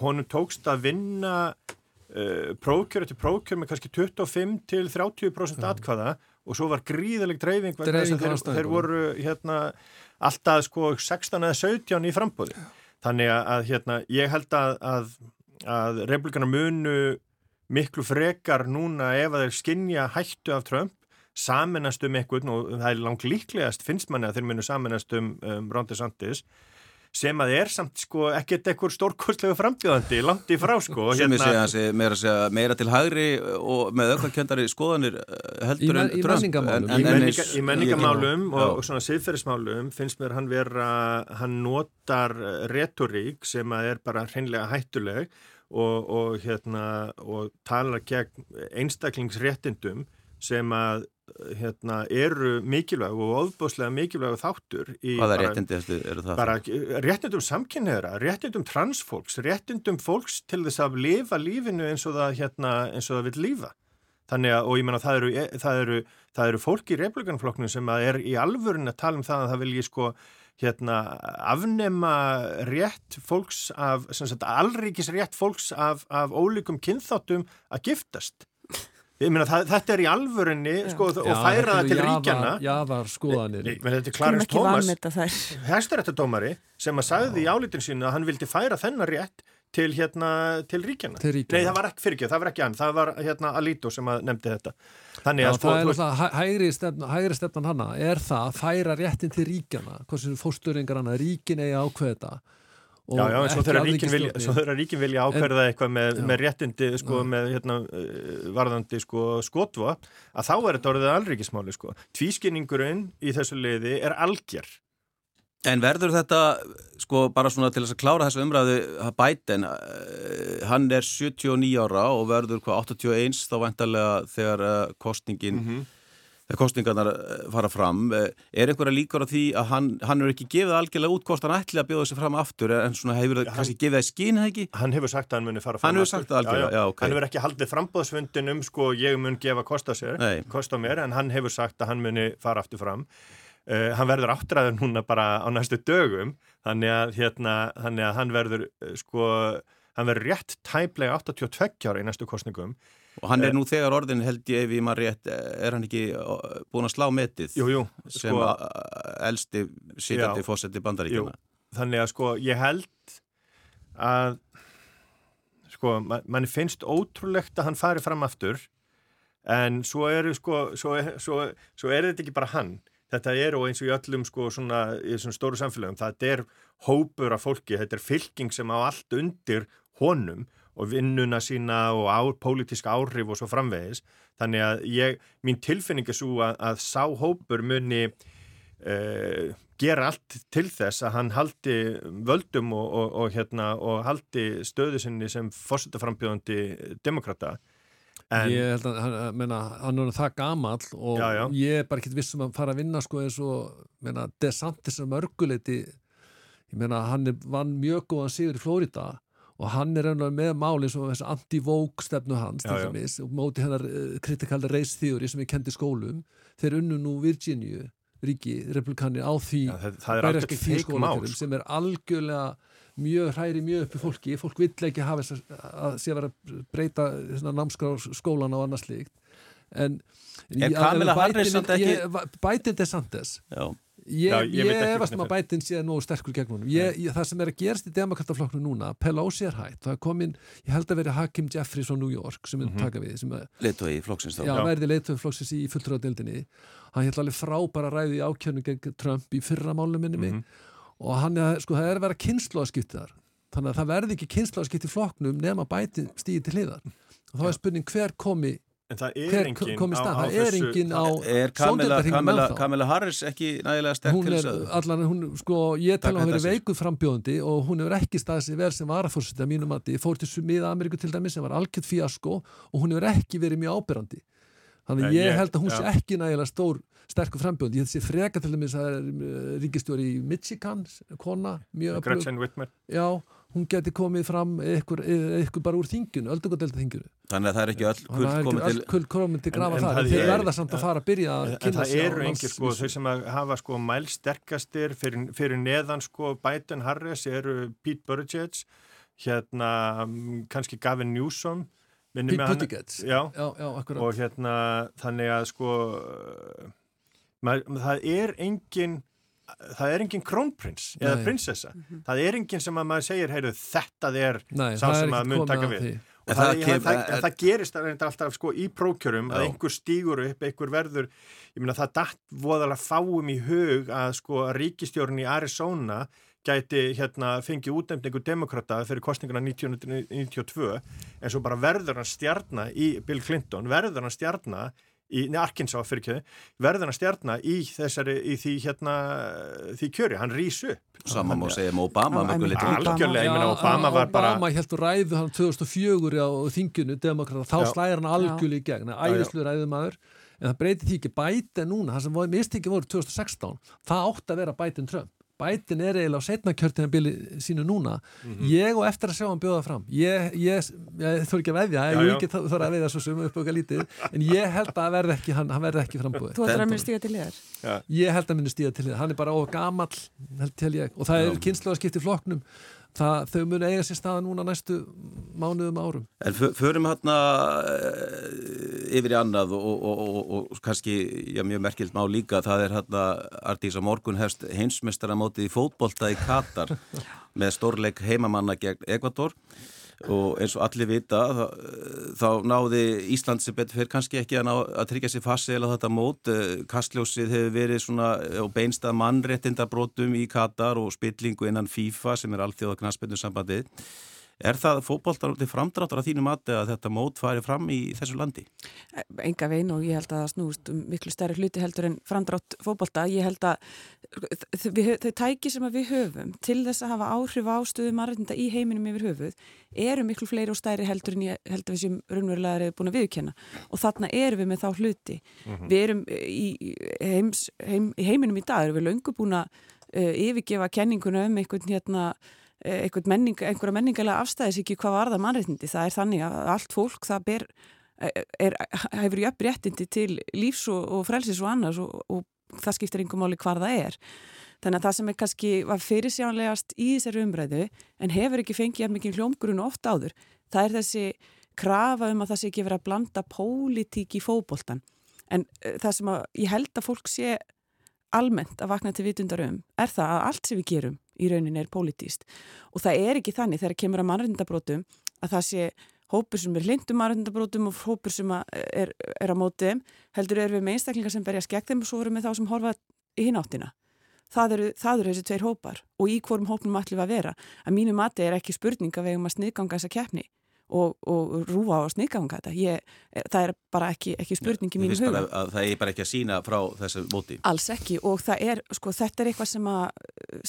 honum tókst að vinna uh, prókjör eftir prókjör með kannski 25 til 30% atkvaða og svo var gríðaleg dreifing þeir, þeir voru hérna, alltaf sko 16 eða 17 í frambóði þannig að hérna, ég held að, að, að republikana munu miklu frekar núna ef að þeir skinja hættu af Trump saminast um eitthvað og það er langt líklegast finnst manni að þeir munu saminast um, um Ron DeSantis sem að er samt sko ekkert ekkur stórkostlegu frambjóðandi langt í frá sko sem hérna, ég segja meira, segja meira til hægri og með aukvæmkjöndari skoðanir eh, heldur en Trump. í menningamálum og, og svona siðferðismálum finnst mér hann vera hann notar retorík sem að er bara hreinlega hættuleg og, og hérna og talar gegn einstaklingsréttindum sem að hérna, eru mikilvæg og ofbúslega mikilvæg þáttur Hvaða réttindi eru það? Bara réttindum samkynniðra, réttindum transfólks, réttindum fólks til þess að lifa lífinu eins og það, hérna, eins og það vil lífa. Þannig að, og ég menna, það eru, það eru, það eru fólk í republikanflokknu sem er í alvörun að tala um það að það vilji sko hérna afnema rétt fólks af, sem sagt, allríkis rétt fólks af, af ólíkum kynþáttum að giftast. Ég meina þetta er í alvörunni sko, og færa það til ríkjana Jávar skoðanir. Þetta er Clarence Thomas. Hæstaréttadómari sem að sagði í álitin sínu að hann vildi færa þennar rétt til, hérna, til ríkjana til Nei það var ekki fyrir ekki, það var ekki hann það var hérna Alito sem að nefndi þetta. Þannig að Já, sko, það er það, hægri, stefna, hægri stefnan hanna er það að færa réttin til ríkjana sem fórstöringar hana, ríkin eigi ákveða Já, já, en svo þeirra ríkin vilja ákverða eitthvað með, með réttindi sko, með hérna, eh, varðandi sko, skotva, að þá er þetta orðið alríkismáli sko. Tvískinningurinn í þessu leiði er algjör En verður þetta, sko, bara svona til þess að klára þessa umræðu, Biden, hann er 79 ára og verður hvað 81 þá vantarlega þegar kostningin, mm -hmm. Þegar kostningarnar fara fram. Er einhverja líkar á því að hann, hann er ekki gefið algjörlega út hvort hann ætli að bjóða sig fram aftur en svona hefur það kannski gefið það hefði ekki? Hann hefur sagt að hann muni fara fram hann aftur. Algjörlega, já, já, ok. Hann hefur ekki haldið frambóðsfundin um, sko, ég mun gefa kost á sér, kost á mér, en hann hefur sagt að hann muni fara aftur fram. Uh, hann verður áttræður núna bara á næstu dögum þannig að, hérna, þannig að hann verður uh, sko, hann verður rétt tæplega 82 ára í næstu kostningum og hann er uh, nú þegar orðin held ég ef ég maður rétt er hann ekki búin að slá metið jú, jú, sem sko, elsti sítandi fósetti bandaríkjana þannig að sko ég held að sko man, mann finnst ótrúlegt að hann fari fram aftur en svo eru sko svo, svo, svo er þetta ekki bara hann. Þetta er og eins og í öllum sko svona, í svona stóru samfélagum, þetta er hópur af fólki, þetta er fylking sem á allt undir honum og vinnuna sína og á, pólitíska áhrif og svo framvegis, þannig að ég, mín tilfinning er svo að, að sá hópur muni uh, gera allt til þess að hann haldi völdum og, og, og, hérna, og haldi stöðu sinni sem fórsetaframbjöðandi demokrata En, ég held að, menna, hann er það gamall og já, já. ég er bara ekkert vissum að fara að vinna sko eins og, menna, DeSantis er mörguleiti, ég menna, hann er, vann mjög góðan sigur í Flórida og hann er einhverja með máli sem þessi anti-vogue stefnu hans, já, dæmis, og móti hennar uh, critical race theory sem ég kendi skólum, þeir unnu nú Virginia ríki, republikanir á því það, það er sko. sem er algjörlega mjög hræri mjög uppi fólki, fólk vill ekki hafa þess að sé að vera að breyta námskólan á annars líkt en bætinn er samt þess ég, Já, ég, ég efast um að bætinn sé nógu sterkur gegn honum. Ég, það sem er að gerast í demokrataflokknu núna Pelosi er hægt, það er komin ég held að veri Hakim Jeffries frá New York sem er mm -hmm. taka við Leittói flokksins Já, verði leittói flokksins í fulltrúadeildinni. Hann held alveg frábæra ræði ákjörnu gegn Trump í fyrra málum minni mig. Mm -hmm og hann er, sko, það er að vera kynnslóðskipti þar. Þannig að það verði ekki kynnslóðskipti floknum nema bæti stíði til hliðar. Og þá er spurning hver komi En það er engin á, á, þessu... Er engin á er Kamila, Kamila, Kamila Harris ekki nægilega sterk hún er, allan, hún, sko, Ég tala um að vera veikuð frambjóðandi og hún hefur ekki staðið sér verð sem varafórsett að mínum að ég fór til Miða Ameríku til dæmis sem var algjört fíasko og hún hefur ekki verið mjög ábyrrandi Þannig ég, ég held að hún sé ekki nægilega stór sterkur frambjönd. Ég held að sé freka til dæmis að uh, ríkistjóri í Michigan, kona. Gretchen Whitmer. Já, hún geti komið fram eitthvað, eitthvað bara úr þinginu, öldugadelta þinginu. Þannig að það er ekki öll kull komið til... Kull komið til grafa þar, en þeir er, verða samt að fara að byrja að kynna sig. En það eru engir sko, þau sem að hafa sko mælsterkastir fyrir, fyrir neðan sko Biden Harris eru Pete Buttigieg, hérna kannski Gavin Newsom Pete Buttigieg já, já, já, og hérna þannig að sko mað, það er engin það er engin krónprins eða prinsessa, mm -hmm. það er engin sem að maður segir, heyrðu, þetta er Nei, sá sem að mun taka við. og það, það, kem, það, það, það gerist alltaf sko í prókjörum að einhver stígur upp, einhver verður ég meina það dætt voðalega fáum í hug að sko ríkistjórn í Arizona gæti hérna fengið útnefningu demokrata fyrir kostninguna 1992 en svo bara verður hann stjarnar í Bill Clinton, verður hann stjarnar í Arkansas fyrir kjöðu, verður hann stjarnar í þessari, í því hérna því kjöri, hann rýs upp. Saman má segja um Obama Algjörlega, ég meina Obama var bara Obama heldur ræðu hann 2004 á þinginu demokrata, þá slæðir hann algjörlega í gegn, æðislu ræðu maður en það breyti því ekki bæti núna, það sem mistingi voru 2016, það átt að vera bætin Trump bætin er eiginlega á setna kjörtinabili sínu núna. Mm -hmm. ég og eftir að sjá hann bjóða fram. Ég, ég, ég þór ekki að veðja já, ég ekki þór að veðja svo sem upp okkar lítið en ég held að verði ekki, hann, hann verði ekki frambúið. Þú ætlar að minna stíða til þér? Ég held að minna stíða til þér, hann er bara of gamall held til ég, og það er kynslu að skipta í flokknum það, þau munu eiga sér staða núna næstu mánuðum árum. En förum hérna yfir í annað og, og, og, og kannski já, mjög merkild má líka það er hérna Artísa Morgun hefst heimsmestaramótið í fótbolta í Katar með stórleik heimamanna gegn Ekvator og eins og allir vita þá, þá náði Ísland sem betur fyrir kannski ekki að, ná, að tryggja sér fast eða þetta mót, kastljósið hefur verið svona og beinstað mannréttindabrótum í Katar og spillingu innan FIFA sem er allþjóða knastbyrnu sambandið Er það fókbóltar til framdráttar að þínu mati að þetta mót fari fram í þessu landi? Enga vein og ég held að það snúst um miklu stærri hluti heldur en framdrátt fókbólta. Ég held að þau tæki sem við höfum til þess að hafa áhrif ástöðu marginda í heiminum yfir höfuð eru miklu fleiri og stærri heldur en ég held að við sem raunverulega erum búin að viðkjanna og þarna erum við með þá hluti. Mm -hmm. Við erum í, heims, heim, í heiminum í dag, erum við löngu búin að uh, yfirgefa kenninguna um einhvern hérna menning, einhverja menningarlega afstæðis ekki hvað var það mannreitindi. Það er þannig að allt fólk það ber, eh, er, hefur jöfn réttindi til lífs og, og frelsis og annars og, og það skiptir einhver máli hvað það er. Þannig að það sem er kannski var fyrirsjánlegast í þessari umræðu en hefur ekki fengið mikið hljómgrunn ofta áður. Það er þessi krafa um að það sé ekki verið að blanda pólitík í fóboltan. En uh, það sem ég held að fólk sé almennt að vakna til vitundar um er það að allt sem við gerum í rauninni er pólitíst og það er ekki þannig þegar kemur að mannrindabrótum að það sé hópur sem er lindum mannrindabrótum og hópur sem er, er á mótið heldur er við með einstaklingar sem berja skegg þeim og svo erum við þá sem horfa í hináttina það eru, það eru þessi tveir hópar og í hvorm hópnum allir að vera. Að mínu mati er ekki spurning að við um að sniðganga þessa keppni og, og rúa á að sniðganga þetta ég, það er bara ekki, ekki spurningi mínu huga. Það er bara ekki að sína frá þessu móti? Alls ekki og er, sko, þetta er eitthvað sem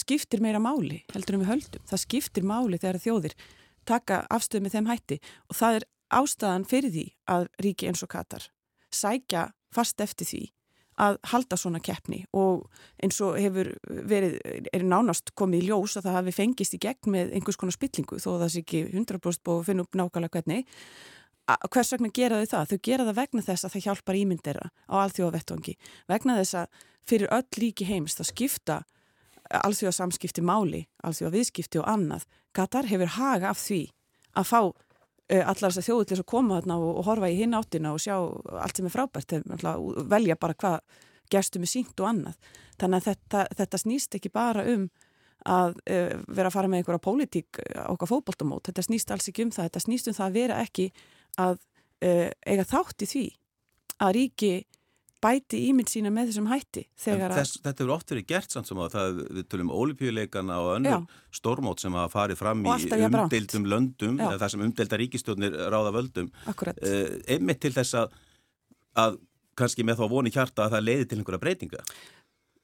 skiptir meira máli heldur um við höldum. Það skiptir máli þegar þjóðir taka afstöð með þeim hætti og það er ástæðan fyrir því að ríki eins og Katar sækja fast eftir því að halda svona keppni og eins og hefur verið, er nánast komið í ljós að það hafi fengist í gegn með einhvers konar spillingu þó að það sé ekki 100% búið að finna upp nákvæmlega hvernig. Hvers vegna gera þau það? Þau gera það vegna þess að það hjálpar ímyndera á alþjóðavettvangi. Vegna þess að fyrir öll líki heims það skipta alþjóðasamskipti máli, alþjóðaviðskipti og annað. Katar hefur haga af því að fá allar þess að þjóðu til þess að koma þarna og, og horfa í hinn áttina og sjá allt sem er frábært. Velja bara hvað gerstum er sínt og annað. Þannig að þetta, þetta snýst ekki bara um að uh, vera að fara með einhverja pólitík á okkar fókbóltamót þetta snýst alls ekki um það, þetta snýst um það að vera ekki að uh, eiga þátt í því að ríki bæti ímynd sína með þessum hætti þess, Þetta hefur oft verið gert samt sem að það, við tölum ólipjuleikana og önnur stormót sem hafa farið fram í umdeildum löndum eða það sem umdeilda ríkistjónir ráða völdum. Uh, einmitt til þess að, að kannski með þá voni hjarta að það leiði til einhverja breytinga.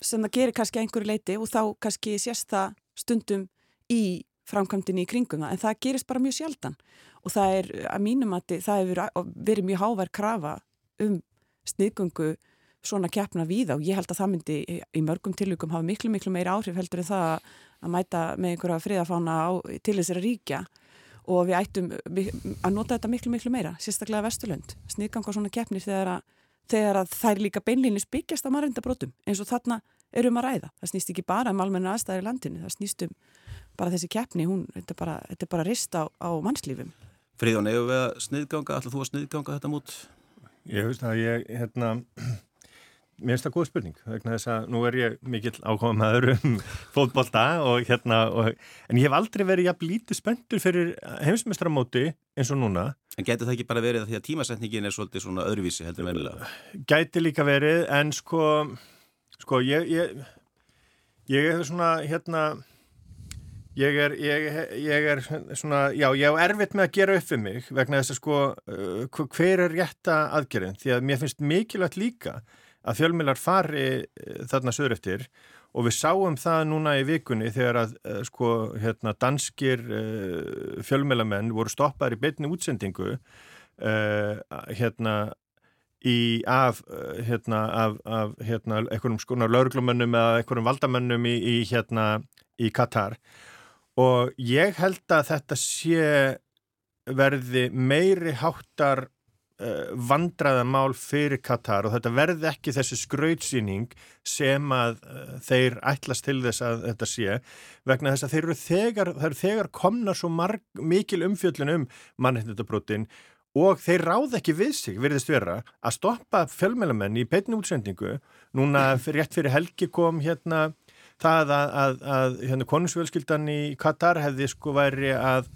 sem það gerir kannski einhverju leiti og þá kannski sést það stundum í framkvæmdini í kringum það. En það gerist bara mjög sjaldan. Og það er að mínum að það hefur verið mjög háverð krafa um sniðgöngu svona keppna við á. Ég held að það myndi í mörgum tilvíkum hafa miklu, miklu meira áhrif heldur en það að mæta með einhverja friðafána á, til þessari ríkja og við ættum að nota þetta miklu, miklu meira, sérstaklega Vesturlönd. Sniðganga svona keppnir þegar að, þegar að þær líka beinlýnis byggjast á margindabrótum eins og þarna erum að ræða. Það snýst ekki bara um almenna aðstæðir í landinu, það snýst um bara þessi keppni, hún, þetta er bara, bara rist á, á mannslífum. Fríðan, að sniðganga, ætla þú að sniðganga þetta mút Ég veist að ég, hérna, mér finnst það góð spurning, vegna þess að nú er ég mikill ákváða maður um fótbolta og hérna, og, en ég hef aldrei verið jafn lítið spöndur fyrir heimsmestramóti eins og núna. En getur það ekki bara verið því að tímasetningin er svolítið svona öðruvísi heldur meðlega? Gæti líka verið, en sko, sko, ég, ég, ég er svona, hérna, Ég er, ég, ég er svona, já, ég á erfitt með að gera upp fyrir mig vegna þess að sko, uh, hver er rétta aðgerðin? Því að mér finnst mikilvægt líka að fjölmilar fari uh, þarna söður eftir og við sáum það núna í vikunni þegar að uh, sko, hérna, danskir uh, fjölmilamenn voru stoppaður í beitni útsendingu uh, hérna í af, uh, hérna, af, af hérna, einhverjum skonar lauruglumönnum eða einhverjum valdamönnum í, í hérna, í Katar og ég held að þetta sé verði meiri háttar uh, vandraðamál fyrir Katar og þetta verði ekki þessi skrautsýning sem að uh, þeir ætlast til þess að þetta sé vegna þess að þeir eru þegar, eru þegar komna svo marg, mikil umfjöllin um mannhættindabrótin og þeir ráð ekki við sig, virðist vera, að stoppa fjölmjölamenn í peitni útsendingu. Núna rétt fyrir helgi kom hérna það að, að, að hérna, konungsvölskyldan í Katar hefði sko væri að,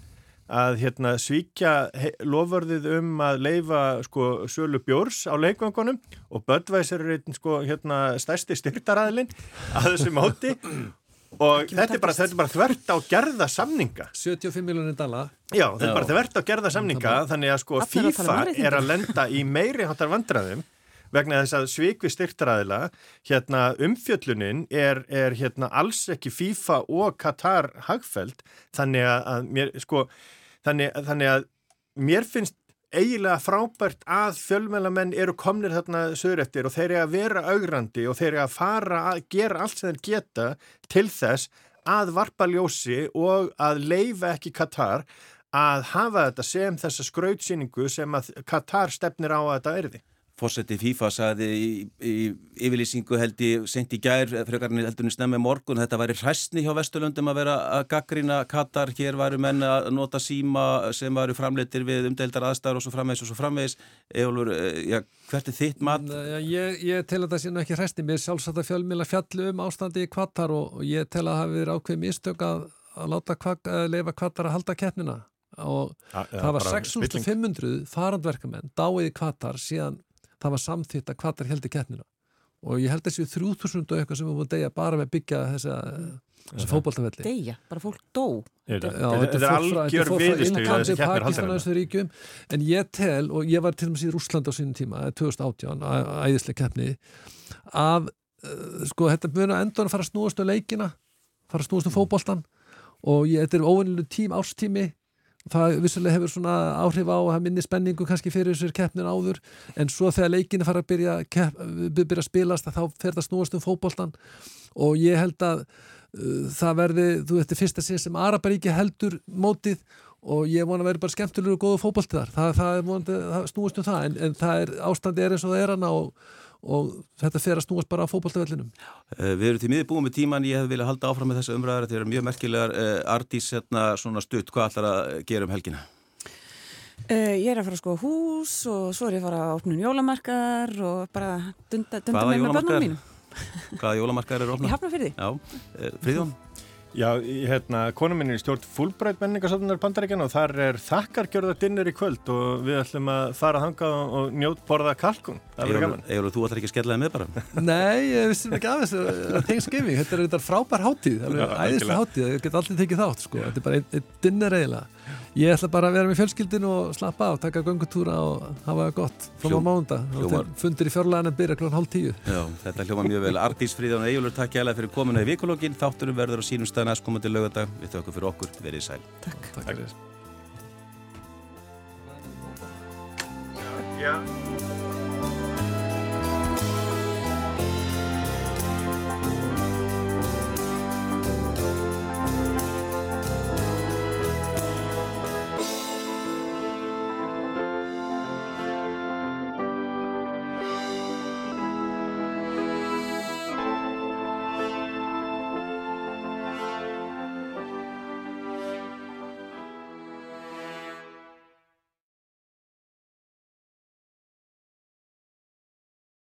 að hérna, svíkja lofverðið um að leifa sko, sölu bjórs á leikvangunum og Böttvæsir er einn sko, hérna, stærsti styrtaræðilinn að þessu móti. Og þetta er, bara, þetta er bara þvert á gerða samninga. 75 miljonir dala. Já, þetta er bara þvert á gerða samninga þannig að sko um FIFA er að lenda í meiri hátar vandræðum vegna þess að svikvi styrtaræðila hérna umfjöllunin er, er hérna alls ekki FIFA og Katar hagfæld þannig að, mér sko þannig, þannig að mér finnst eiginlega frábært að fjölmælamenn eru komnir þarna söður eftir og þeir eru að vera augrandi og þeir eru að fara að gera allt sem þeir geta til þess að varpa ljósi og að leifa ekki Katar að hafa þetta sem þessa skrautsýningu sem að Katar stefnir á að þetta erði. Fósetti FIFA sagði í, í yfirlýsingu held í sent í gær, frekarnir heldurinn snemmi morgun, þetta væri hræstni hjá Vesturlundum að vera að gaggrina Katar, hér væru menn að nota síma sem væru framleitir við umdeildar aðstæður og svo framvegis og svo framvegis. Eólfur, já, hvert er þitt mat? Nei, Ég, ég tel að það sé nú ekki hræsti mér sjálfsagt að fjölmila fjallu um ástandi í kvattar og, og ég tel að það hafi verið ákveð mistök að, að láta kvak, að leifa kvattar að halda keppnina og það var 6500 farandverkamenn dáið í kvattar síðan það var samþýtt að kvattar heldur keppnina. Og ég held þessi 3000 og eitthvað sem við múum að deyja bara með byggja þessa, þessa fótboltafelli Deyja, bara fólk dó. Þetta er algjör og ríkjum en ég tel, og ég var til dæmis í Rúsland á sínum tíma, eh, 2018 æ- æðisleg keppni að uh, sko þetta að endur að fara að snúast um leikina, fara að snúast um fótboltan og ég, þetta er óvennileg tím ástími það vissulega hefur svona áhrif á að minni spenningu kannski fyrir þessir keppnin áður en svo þegar leikinu fara að byrja, kepp, byrja að spilast þá fer það að snúast um fótboltan og ég held að uh, það verði, þú veit, fyrsta sér sem Araparíki heldur mótið og ég vona að vera bara skemmtilegur og góðu fótbolti þar. Það, það, vonandi, það snúast um það en, en það ástandi er eins og það er hana og, og þetta fer að snúast bara á fótboltavellinum Eh, Við erum til miður búin með tíman, ég hef viljað halda áfram með þessa umræðar, þetta eru mjög merkilegar uh, Ardís, hérna, svona stutt, hvað ætlar að gera um helgina? Uh, ég er að fara að skoða hús og svo er ég að fara að opna jólamarkar og bara dunda, dunda með með börnum mínum. Hvaða jólamarkaðar eru Ég opna? hafna fyrir því. Já, uh, Fríðjón? Já, hérna, konum minn er í stjórn Fulbright menningarsöfnunar bandaríkjana og þar er þakkargjörðar dinnir í kvöld og við ætlum að fara þangað og, og njót borða kalkun. Það verður gaman. Eður, þú ætlar ekki að skella þig með bara? Nei, ég vissi ekki af þessu Thanksgiving, þetta er þetta frábær hátíð æðislega hátíð, ég get allir tekið þátt sko. þetta er bara einn ein dinner eiginlega ég ætla bara að vera með fjölskyldinu og slappa af taka göngutúra og hafa það gott frá á hljómar- fundir í fjárlæðan en byrja klokkan hálf tíu Já, þetta hljóma mjög vel. Ardís Fríðjón og Egjólfur, takk hjá fyrir komuna í vikulógin. Þátturum verður á sínum stað næstkomandi lögadag. Við þökkum fyrir okkur, verið sæl. Takk. Takk fyrir Já.